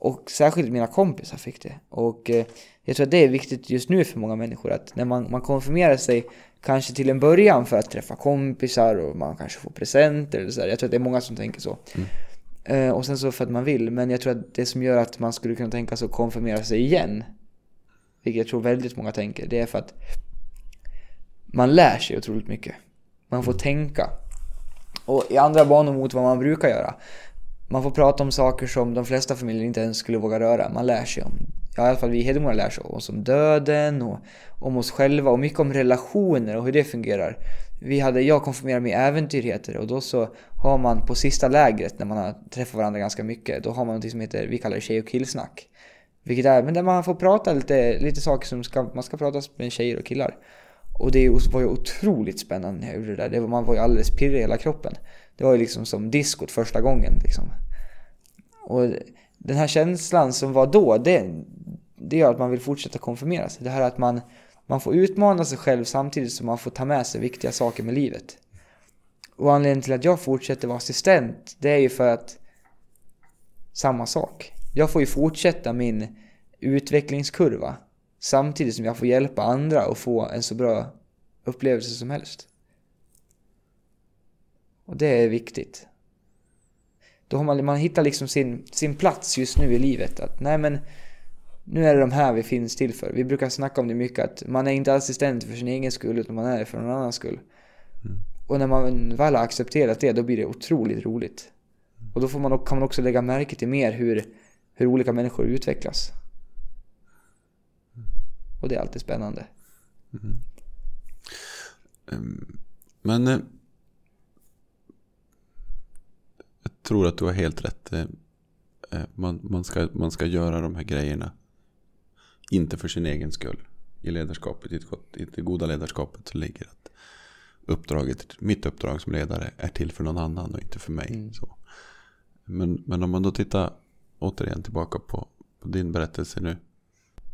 Och särskilt mina kompisar fick det. Och eh, jag tror att det är viktigt just nu för många människor att när man, man konfirmerar sig kanske till en början för att träffa kompisar och man kanske får presenter eller så där. Jag tror att det är många som tänker så. Eh, och sen så för att man vill. Men jag tror att det som gör att man skulle kunna tänka sig att konfirmera sig igen, vilket jag tror väldigt många tänker, det är för att man lär sig otroligt mycket. Man får tänka. Och i andra banor mot vad man brukar göra. Man får prata om saker som de flesta familjer inte ens skulle våga röra. Man lär sig om, ja, i alla fall vi i Hedemora lär sig om oss om döden och om oss själva och mycket om relationer och hur det fungerar. Vi hade, jag konfirmerade mig i äventyr heter det och då så har man på sista lägret när man har träffat varandra ganska mycket, då har man något som heter, vi kallar det tjej och killsnack. Vilket är, men där man får prata lite, lite saker som ska, man ska prata med tjejer och killar. Och det var ju otroligt spännande när jag gjorde det där. Det var, man var ju alldeles pirrig i hela kroppen. Det var ju liksom som diskot första gången liksom. Och den här känslan som var då, det, det gör att man vill fortsätta konfirmera sig. Det här att man, man får utmana sig själv samtidigt som man får ta med sig viktiga saker med livet. Och anledningen till att jag fortsätter vara assistent, det är ju för att samma sak. Jag får ju fortsätta min utvecklingskurva samtidigt som jag får hjälpa andra att få en så bra upplevelse som helst. Och det är viktigt. Då har man, man hittar liksom sin, sin plats just nu i livet. Att nej men, nu är det de här vi finns till för. Vi brukar snacka om det mycket att man är inte assistent för sin egen skull utan man är det för någon annans skull. Och när man väl har accepterat det då blir det otroligt roligt. Och då får man, kan man också lägga märke till mer hur, hur olika människor utvecklas. Och det är alltid spännande. Men eh, jag tror att du har helt rätt. Eh, eh, Man, man, ska, man ska göra de här grejerna. Inte för sin egen skull. I ledarskapet, i, i det goda ledarskapet så ligger att uppdraget, mitt uppdrag som ledare är till för någon annan och inte för mig. Så. Men, men om man då tittar återigen tillbaka på, på din berättelse nu.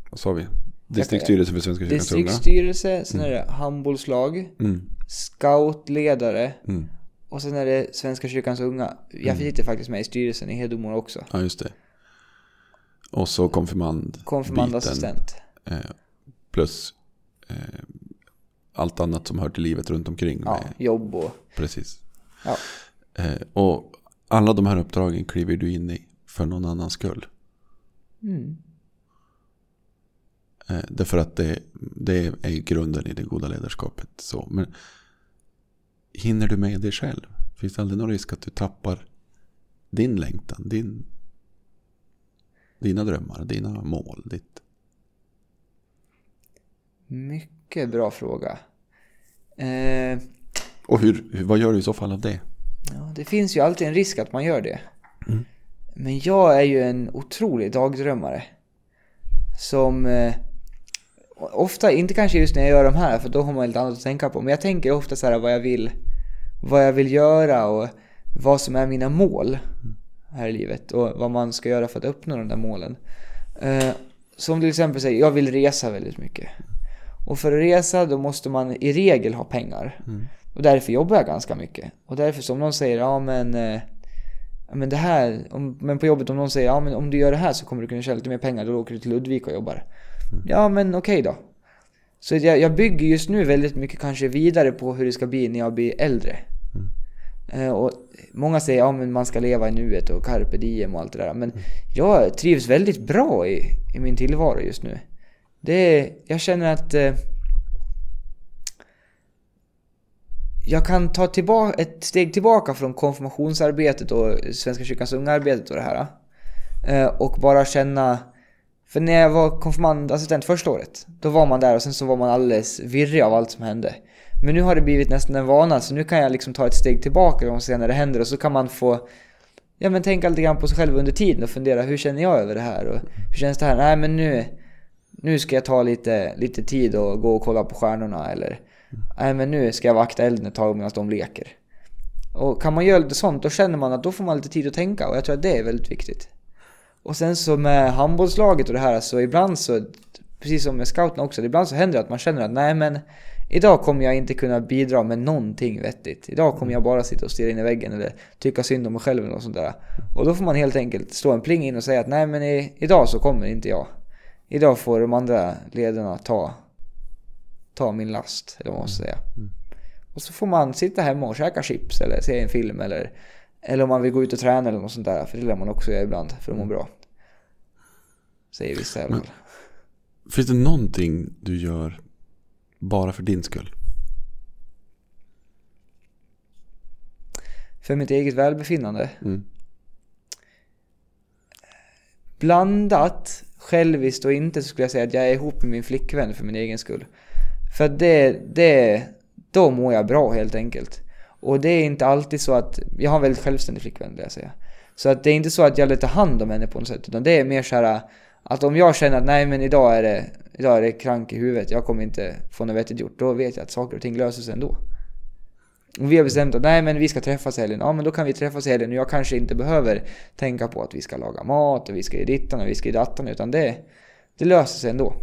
Vad sa vi? Distriktsstyrelse för Svenska kyrkans unga. Distriktsstyrelse, sen är det handbollslag, Mm, scoutledare mm. Och sen är det Svenska kyrkans unga. Jag sitter faktiskt med i styrelsen i Hedemora också. Ja, just det. Och så konfirmand. Konfirmandassistent. Eh, plus eh, allt annat som hör till livet runt omkring. Ja, Med, jobb och... Precis. Ja. Eh, och alla de här uppdragen kliver du in i för någon annans skull. Mm. Därför att det, det är grunden i det goda ledarskapet. Så. Men hinner du med det själv? Finns det aldrig någon risk att du tappar din längtan, din, dina drömmar, dina mål? Ditt, Mycket bra fråga. Eh, och hur, vad gör du i så fall av det? ja, det finns ju alltid en risk att man gör det. Men jag är ju en otrolig dagdrömmare. Som... Eh, ofta, inte kanske just när jag gör de här, för då har man lite annat att tänka på. Men jag tänker ofta så här vad jag vill, vad jag vill göra och vad som är mina mål här i livet. Och vad man ska göra för att uppnå de där målen. Eh, som till exempel säger, jag vill resa väldigt mycket. Och för att resa då måste man i regel ha pengar. Och därför jobbar jag ganska mycket. Och därför som någon säger, ja men... Eh, men det här, om, men på jobbet om någon säger, ja men om du gör det här så kommer du kunna tjäna lite mer pengar, då åker du till Ludvika och jobbar. Ja men okej då. Så jag, jag bygger just nu väldigt mycket kanske vidare på hur det ska bli när jag blir äldre. Eh, och många säger ja men man ska leva i nuet och carpe diem och allt det där. Men jag trivs väldigt bra i, i min tillvaro just nu. Det jag känner att eh, jag kan ta tillbaka, ett steg tillbaka från konfirmationsarbetet och Svenska kyrkans unga-arbetet och det här. eh, Och bara känna för när jag var konfirmandassistent första året, då var man där och sen så var man alldeles virrig av allt som hände. Men nu har det blivit nästan en vana, så nu kan jag liksom ta ett steg tillbaka och se när det händer och så kan man få Ja men tänka lite grann på sig själv under tiden och fundera hur känner jag över det här och hur känns det här? Nej men nu, nu ska jag ta lite, lite tid och gå och kolla på stjärnorna eller Nej men nu ska jag vakta elden ett tag medan de leker. Och kan man göra lite sånt då känner man att då får man lite tid att tänka och jag tror att det är väldigt viktigt. Och sen så med handbollslaget och det här så ibland så, precis som med scouterna också, ibland så händer det att man känner att nej men Idag kommer jag inte kunna bidra med någonting vettigt. Idag kommer jag bara sitta och stirra in i väggen eller tycka synd om mig själv eller något sånt där. Och då får man helt enkelt slå en pling in och säga att nej men i, idag så kommer inte jag. Idag får de andra ledarna ta, ta min last, eller vad man ska säga. Och så får man sitta hemma och käka chips eller se en film eller, eller om man vill gå ut och träna eller något sånt där. För det lär man också göra ibland för att må bra. Säger vissa i alla fall. Finns det någonting du gör bara för din skull? För mitt eget välbefinnande. Mm. Blandat, själviskt och inte så skulle jag säga att jag är ihop med min flickvän för min egen skull. För det, det, då mår jag bra helt enkelt. Och det är inte alltid så att, jag har en väldigt självständig flickvän vill jag säga. Så att det är inte så att jag vill ta hand om henne på något sätt. Utan det är mer så här att om jag känner att nej men idag är det, idag är det krank i huvudet, jag kommer inte få något vettigt gjort. Då vet jag att saker och ting löser sig ändå. Och vi har bestämt att nej men vi ska träffas i helgen. Ja men då kan vi träffas i helgen och jag kanske inte behöver tänka på att vi ska laga mat och vi ska i dittan och vi ska i dattan. Utan det, det löser sig ändå.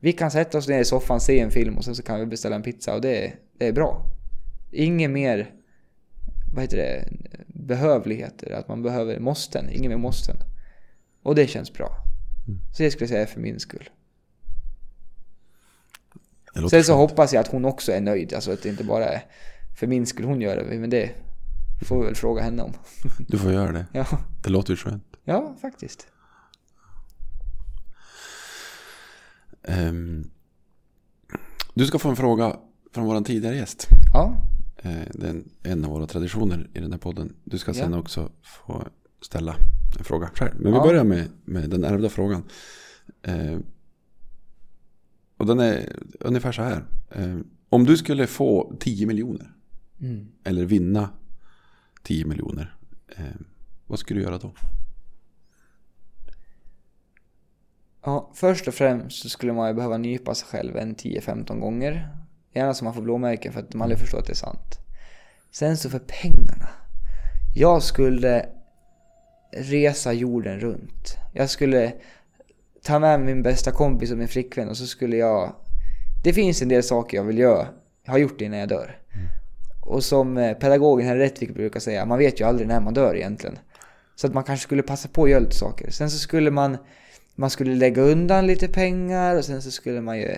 Vi kan sätta oss ner i soffan, se en film och sen så kan vi beställa en pizza och det, det är bra. Inget mer, vad heter det, behövligheter. Att man behöver måsten, inget mer måsten. Och det känns bra. Så det skulle jag säga är för min skull. Sen så hoppas jag att hon också är nöjd. Alltså att det inte bara är för min skull hon gör det. Men det får vi väl fråga henne om. Du får göra det. Ja, Det låter ju skönt. ja faktiskt. Ehm, du ska få en fråga från vår tidigare gäst. Ja, Eh, det är en av våra traditioner i den här podden. Du ska sen Ja. också få ställa en fråga själv. Men vi Ja. börjar med, med den ärvda frågan. Eh, och den är ungefär så här. Eh, om du skulle få 10 miljoner. Mm. Eller vinna 10 miljoner. Eh, vad skulle du göra då? ja, först och främst så skulle man ju behöva nypa sig själv en 10-15 gånger. Gärna så man får blåmärken för att man aldrig förstår att det är sant. Sen så för pengarna. Jag skulle resa jorden runt. Jag skulle ta med min bästa kompis och min flickvän och så skulle jag... Det finns en del saker jag vill göra. Jag har gjort det innan jag dör. Och som eh, pedagogen här Rättvik brukar säga, man vet ju aldrig när man dör egentligen. Så att man kanske skulle passa på att göra lite saker. Sen så skulle man, man skulle lägga undan lite pengar och sen så skulle man ju,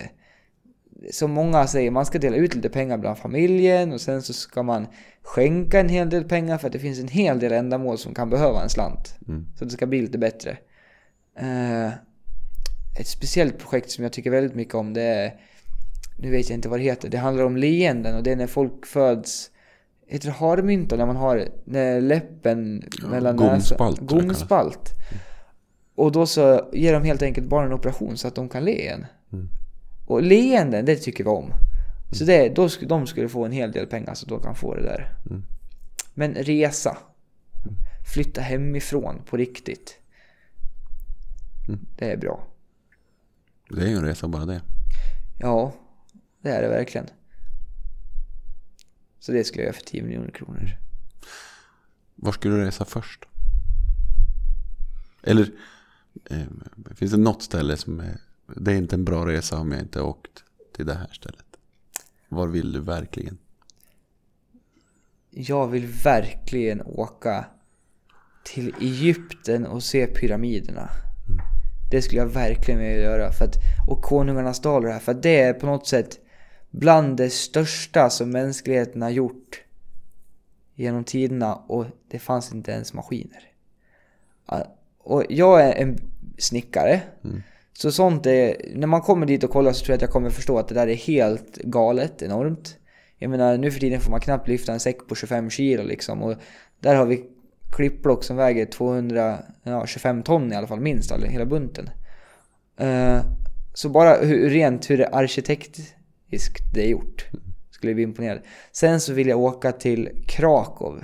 som många säger, man ska dela ut lite pengar bland familjen och sen så ska man skänka en hel del pengar för att det finns en hel del ändamål som kan behöva en slant. Mm. Så det ska bli lite bättre. Eh, ett speciellt projekt som jag tycker väldigt mycket om det är, nu vet jag inte vad det heter, det handlar om leenden och det är när folk föds Heter det harmynta när man har när läppen Ja, mellan gomspalt, näsan? Gomspalt. Och då så ger de helt enkelt barnen en operation så att de kan le igen. Mm. Och leenden, det tycker vi om. Så det, då de skulle få en hel del pengar så de kan få det där. Mm. Men resa. Flytta hemifrån på riktigt. Mm. Det är bra. Det är ju en resa bara det. Ja, det är det verkligen. Så det skulle jag göra för 10 miljoner kronor. Var skulle du resa först? Eller eh, finns det något ställe som är... Det är inte en bra resa om jag inte åkt till det här stället. Var vill du verkligen? Jag vill verkligen åka till Egypten och se pyramiderna. Det skulle jag verkligen vilja göra. För att, och Konungarnas dal här. För det är på något sätt bland det största som mänskligheten har gjort genom tiderna och det fanns inte ens maskiner. Ja, Och jag är en snickare. Så sånt är, när man kommer dit och kollar så tror jag att jag kommer förstå att det där är helt galet, enormt. Jag menar nu för tiden får man knappt lyfta en säck på 25 kilo liksom och där har vi klippblock som väger 225 ton i alla fall minst, eller hela bunten. Uh, så bara hur, rent hur det arkitektiskt det är gjort skulle bli imponerad. Sen så vill jag åka till Krakow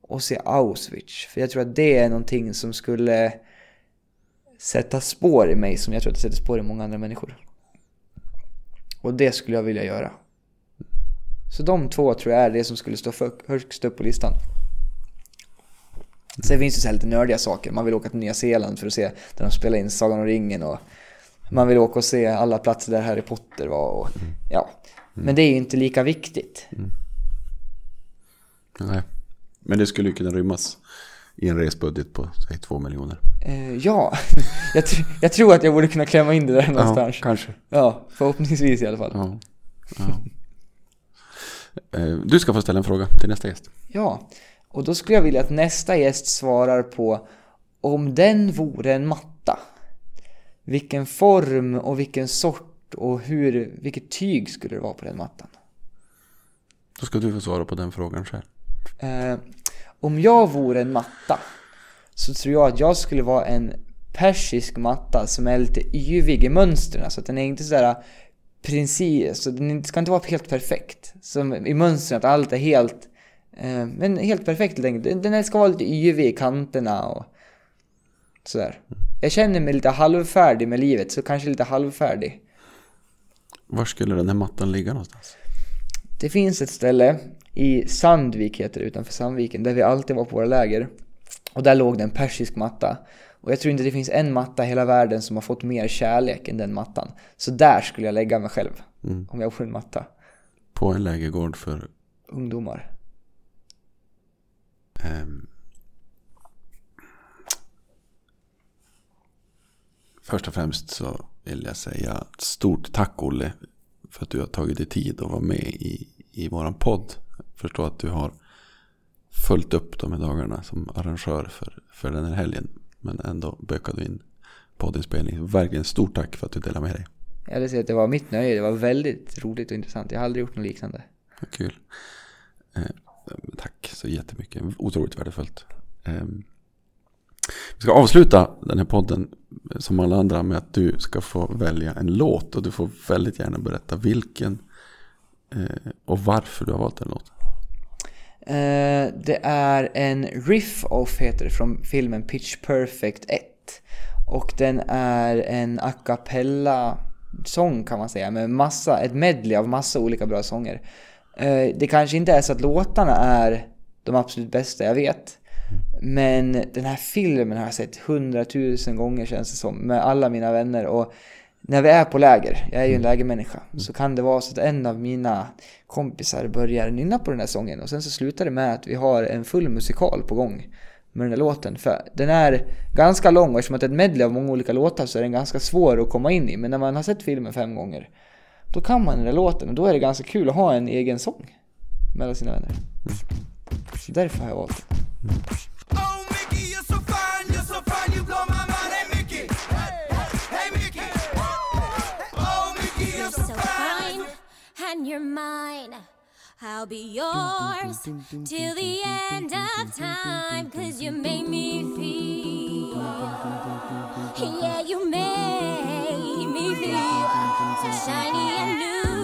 och se Auschwitz. För jag tror att det är någonting som skulle sätta spår i mig som jag tror att det sätter spår i många andra människor. Och det skulle jag vilja göra. Så de två tror jag är det som skulle stå högst upp på listan. Sen finns det så här lite nördiga saker. Man vill åka till Nya Zeeland för att se där de spelar in Sagan om ringen och man vill åka och se alla platser där Harry Potter var och ja. Men det är ju inte lika viktigt. Nej. Men det skulle ju kunna rymmas i en resbudget på säg två miljoner. Eh, ja, jag, tr- jag tror att jag borde kunna klämma in det där någonstans. kanske. Ja, förhoppningsvis i alla fall. Ja. ja. Eh, Du ska få ställa en fråga till nästa gäst. Ja, och då skulle jag vilja att nästa gäst svarar på om den vore en matta. Vilken form och vilken sort och hur, vilket tyg skulle det vara på den mattan? Då ska du få svara på den frågan själv. Eh, om jag vore en matta så tror jag att jag skulle vara en persisk matta som är lite yvig i mönstren. Så att den är inte sådär precis, så den ska inte vara helt perfekt. Som i mönstren, att allt är helt, eh, men helt perfekt helt enkelt. Den- Den ska vara lite yvig i kanterna och sådär. Jag känner mig lite halvfärdig med livet, så kanske lite halvfärdig. Var skulle den här mattan ligga någonstans? Det finns ett ställe i Sandvik heter det utanför Sandviken där vi alltid var på våra läger. Och där låg det en persisk matta. Och jag tror inte det finns en matta i hela världen som har fått mer kärlek än den mattan. Så där skulle jag lägga mig själv. Om jag vore en matta. På en lägergård för Ungdomar. ehm, Först och främst så vill jag säga stort tack Olle för att du har tagit dig tid att vara med i, i våran podd. Jag förstår att du har följt upp de här dagarna som arrangör för, för den här helgen. Men ändå bökade du in poddinspelning. Verkligen stort tack för att du delar med dig. Jag vill säga att det var mitt nöje. Det var väldigt roligt och intressant. Jag har aldrig gjort något liknande. Vad kul. Eh, tack så jättemycket. Otroligt värdefullt. Eh, vi ska avsluta den här podden eh, som alla andra med att du ska få välja en låt. Och du får väldigt gärna berätta vilken eh, och varför du har valt den låten. Eh, det är en riff-off heter det från filmen Pitch Perfect 1. Och den är en a cappella sång kan man säga med massa, ett medley av massa olika bra sånger. Eh, det kanske inte är så att låtarna är de absolut bästa jag vet. Men den här filmen har jag sett hundratusen gånger känns det som med alla mina vänner. Och när vi är på läger, jag är ju en lägermänniska, så kan det vara så att en av mina kompisar börjar nynna på den här sången och sen så slutar det med att vi har en full musikal på gång med den här låten. För den är ganska lång och eftersom att det är ett medley av många olika låtar så är den ganska svår att komma in i. Men när man har sett filmen fem gånger, då kan man den där låten och då är det ganska kul att ha en egen sång mellan sina vänner. Så därför har jag valt den. And you're mine. I'll be yours till the end of time, cause you made me feel. Yeah, you made me feel so shiny and new.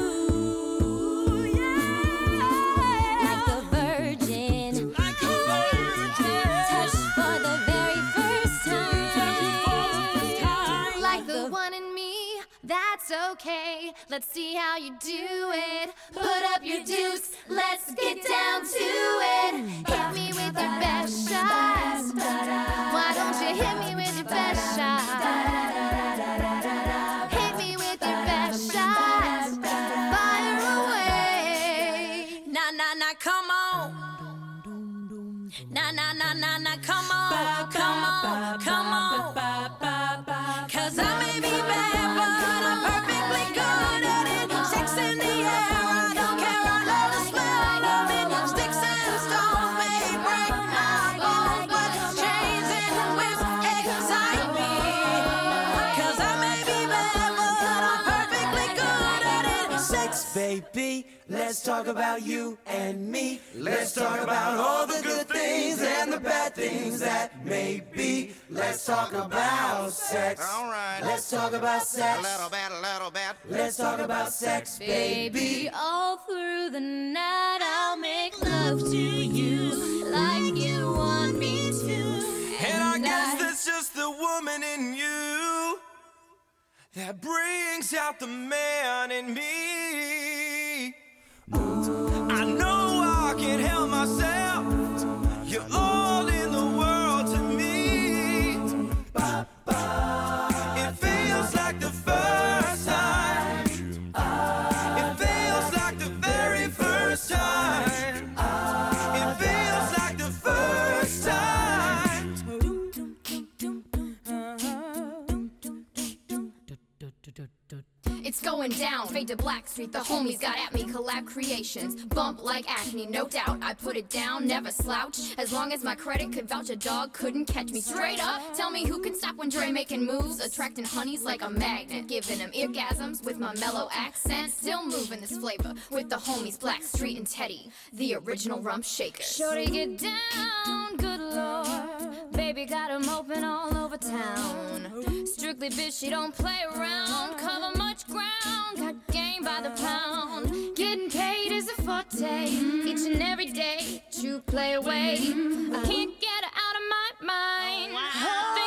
Okay. Let's see how you do it. Put up your dukes. Let's get down to it. Hit me with your best shot. Why don't you hit me with your best shot? Hit me with your best shot. Let's talk about you and me. Let's talk about all the good things and the bad things that may be. Let's talk about sex. All right. Let's talk about sex. A sex. little bit, a little bit. Let's talk about sex, baby. Baby, all through the night I'll make love to you like you want me to. And I guess that's just the woman in you that brings out the man in me. To Black Street. The homies got at me, collab creations. Bump like acne, no doubt. I put it down, never slouch. As long as my credit could vouch, a dog couldn't catch me straight up. Tell me who can stop when Dre making moves, attracting honeys like a magnet, giving them orgasms with my mellow accent. Still moving this flavor with the homies Black Street and Teddy, the original rump shakers. Shorty get down, good lord. Baby got got 'em open all over town. Strictly bitch, she don't play around. Cover much ground, got down by the pound. Getting paid is a forte. Each and every day, true play away. I can't get her out of my mind. Oh,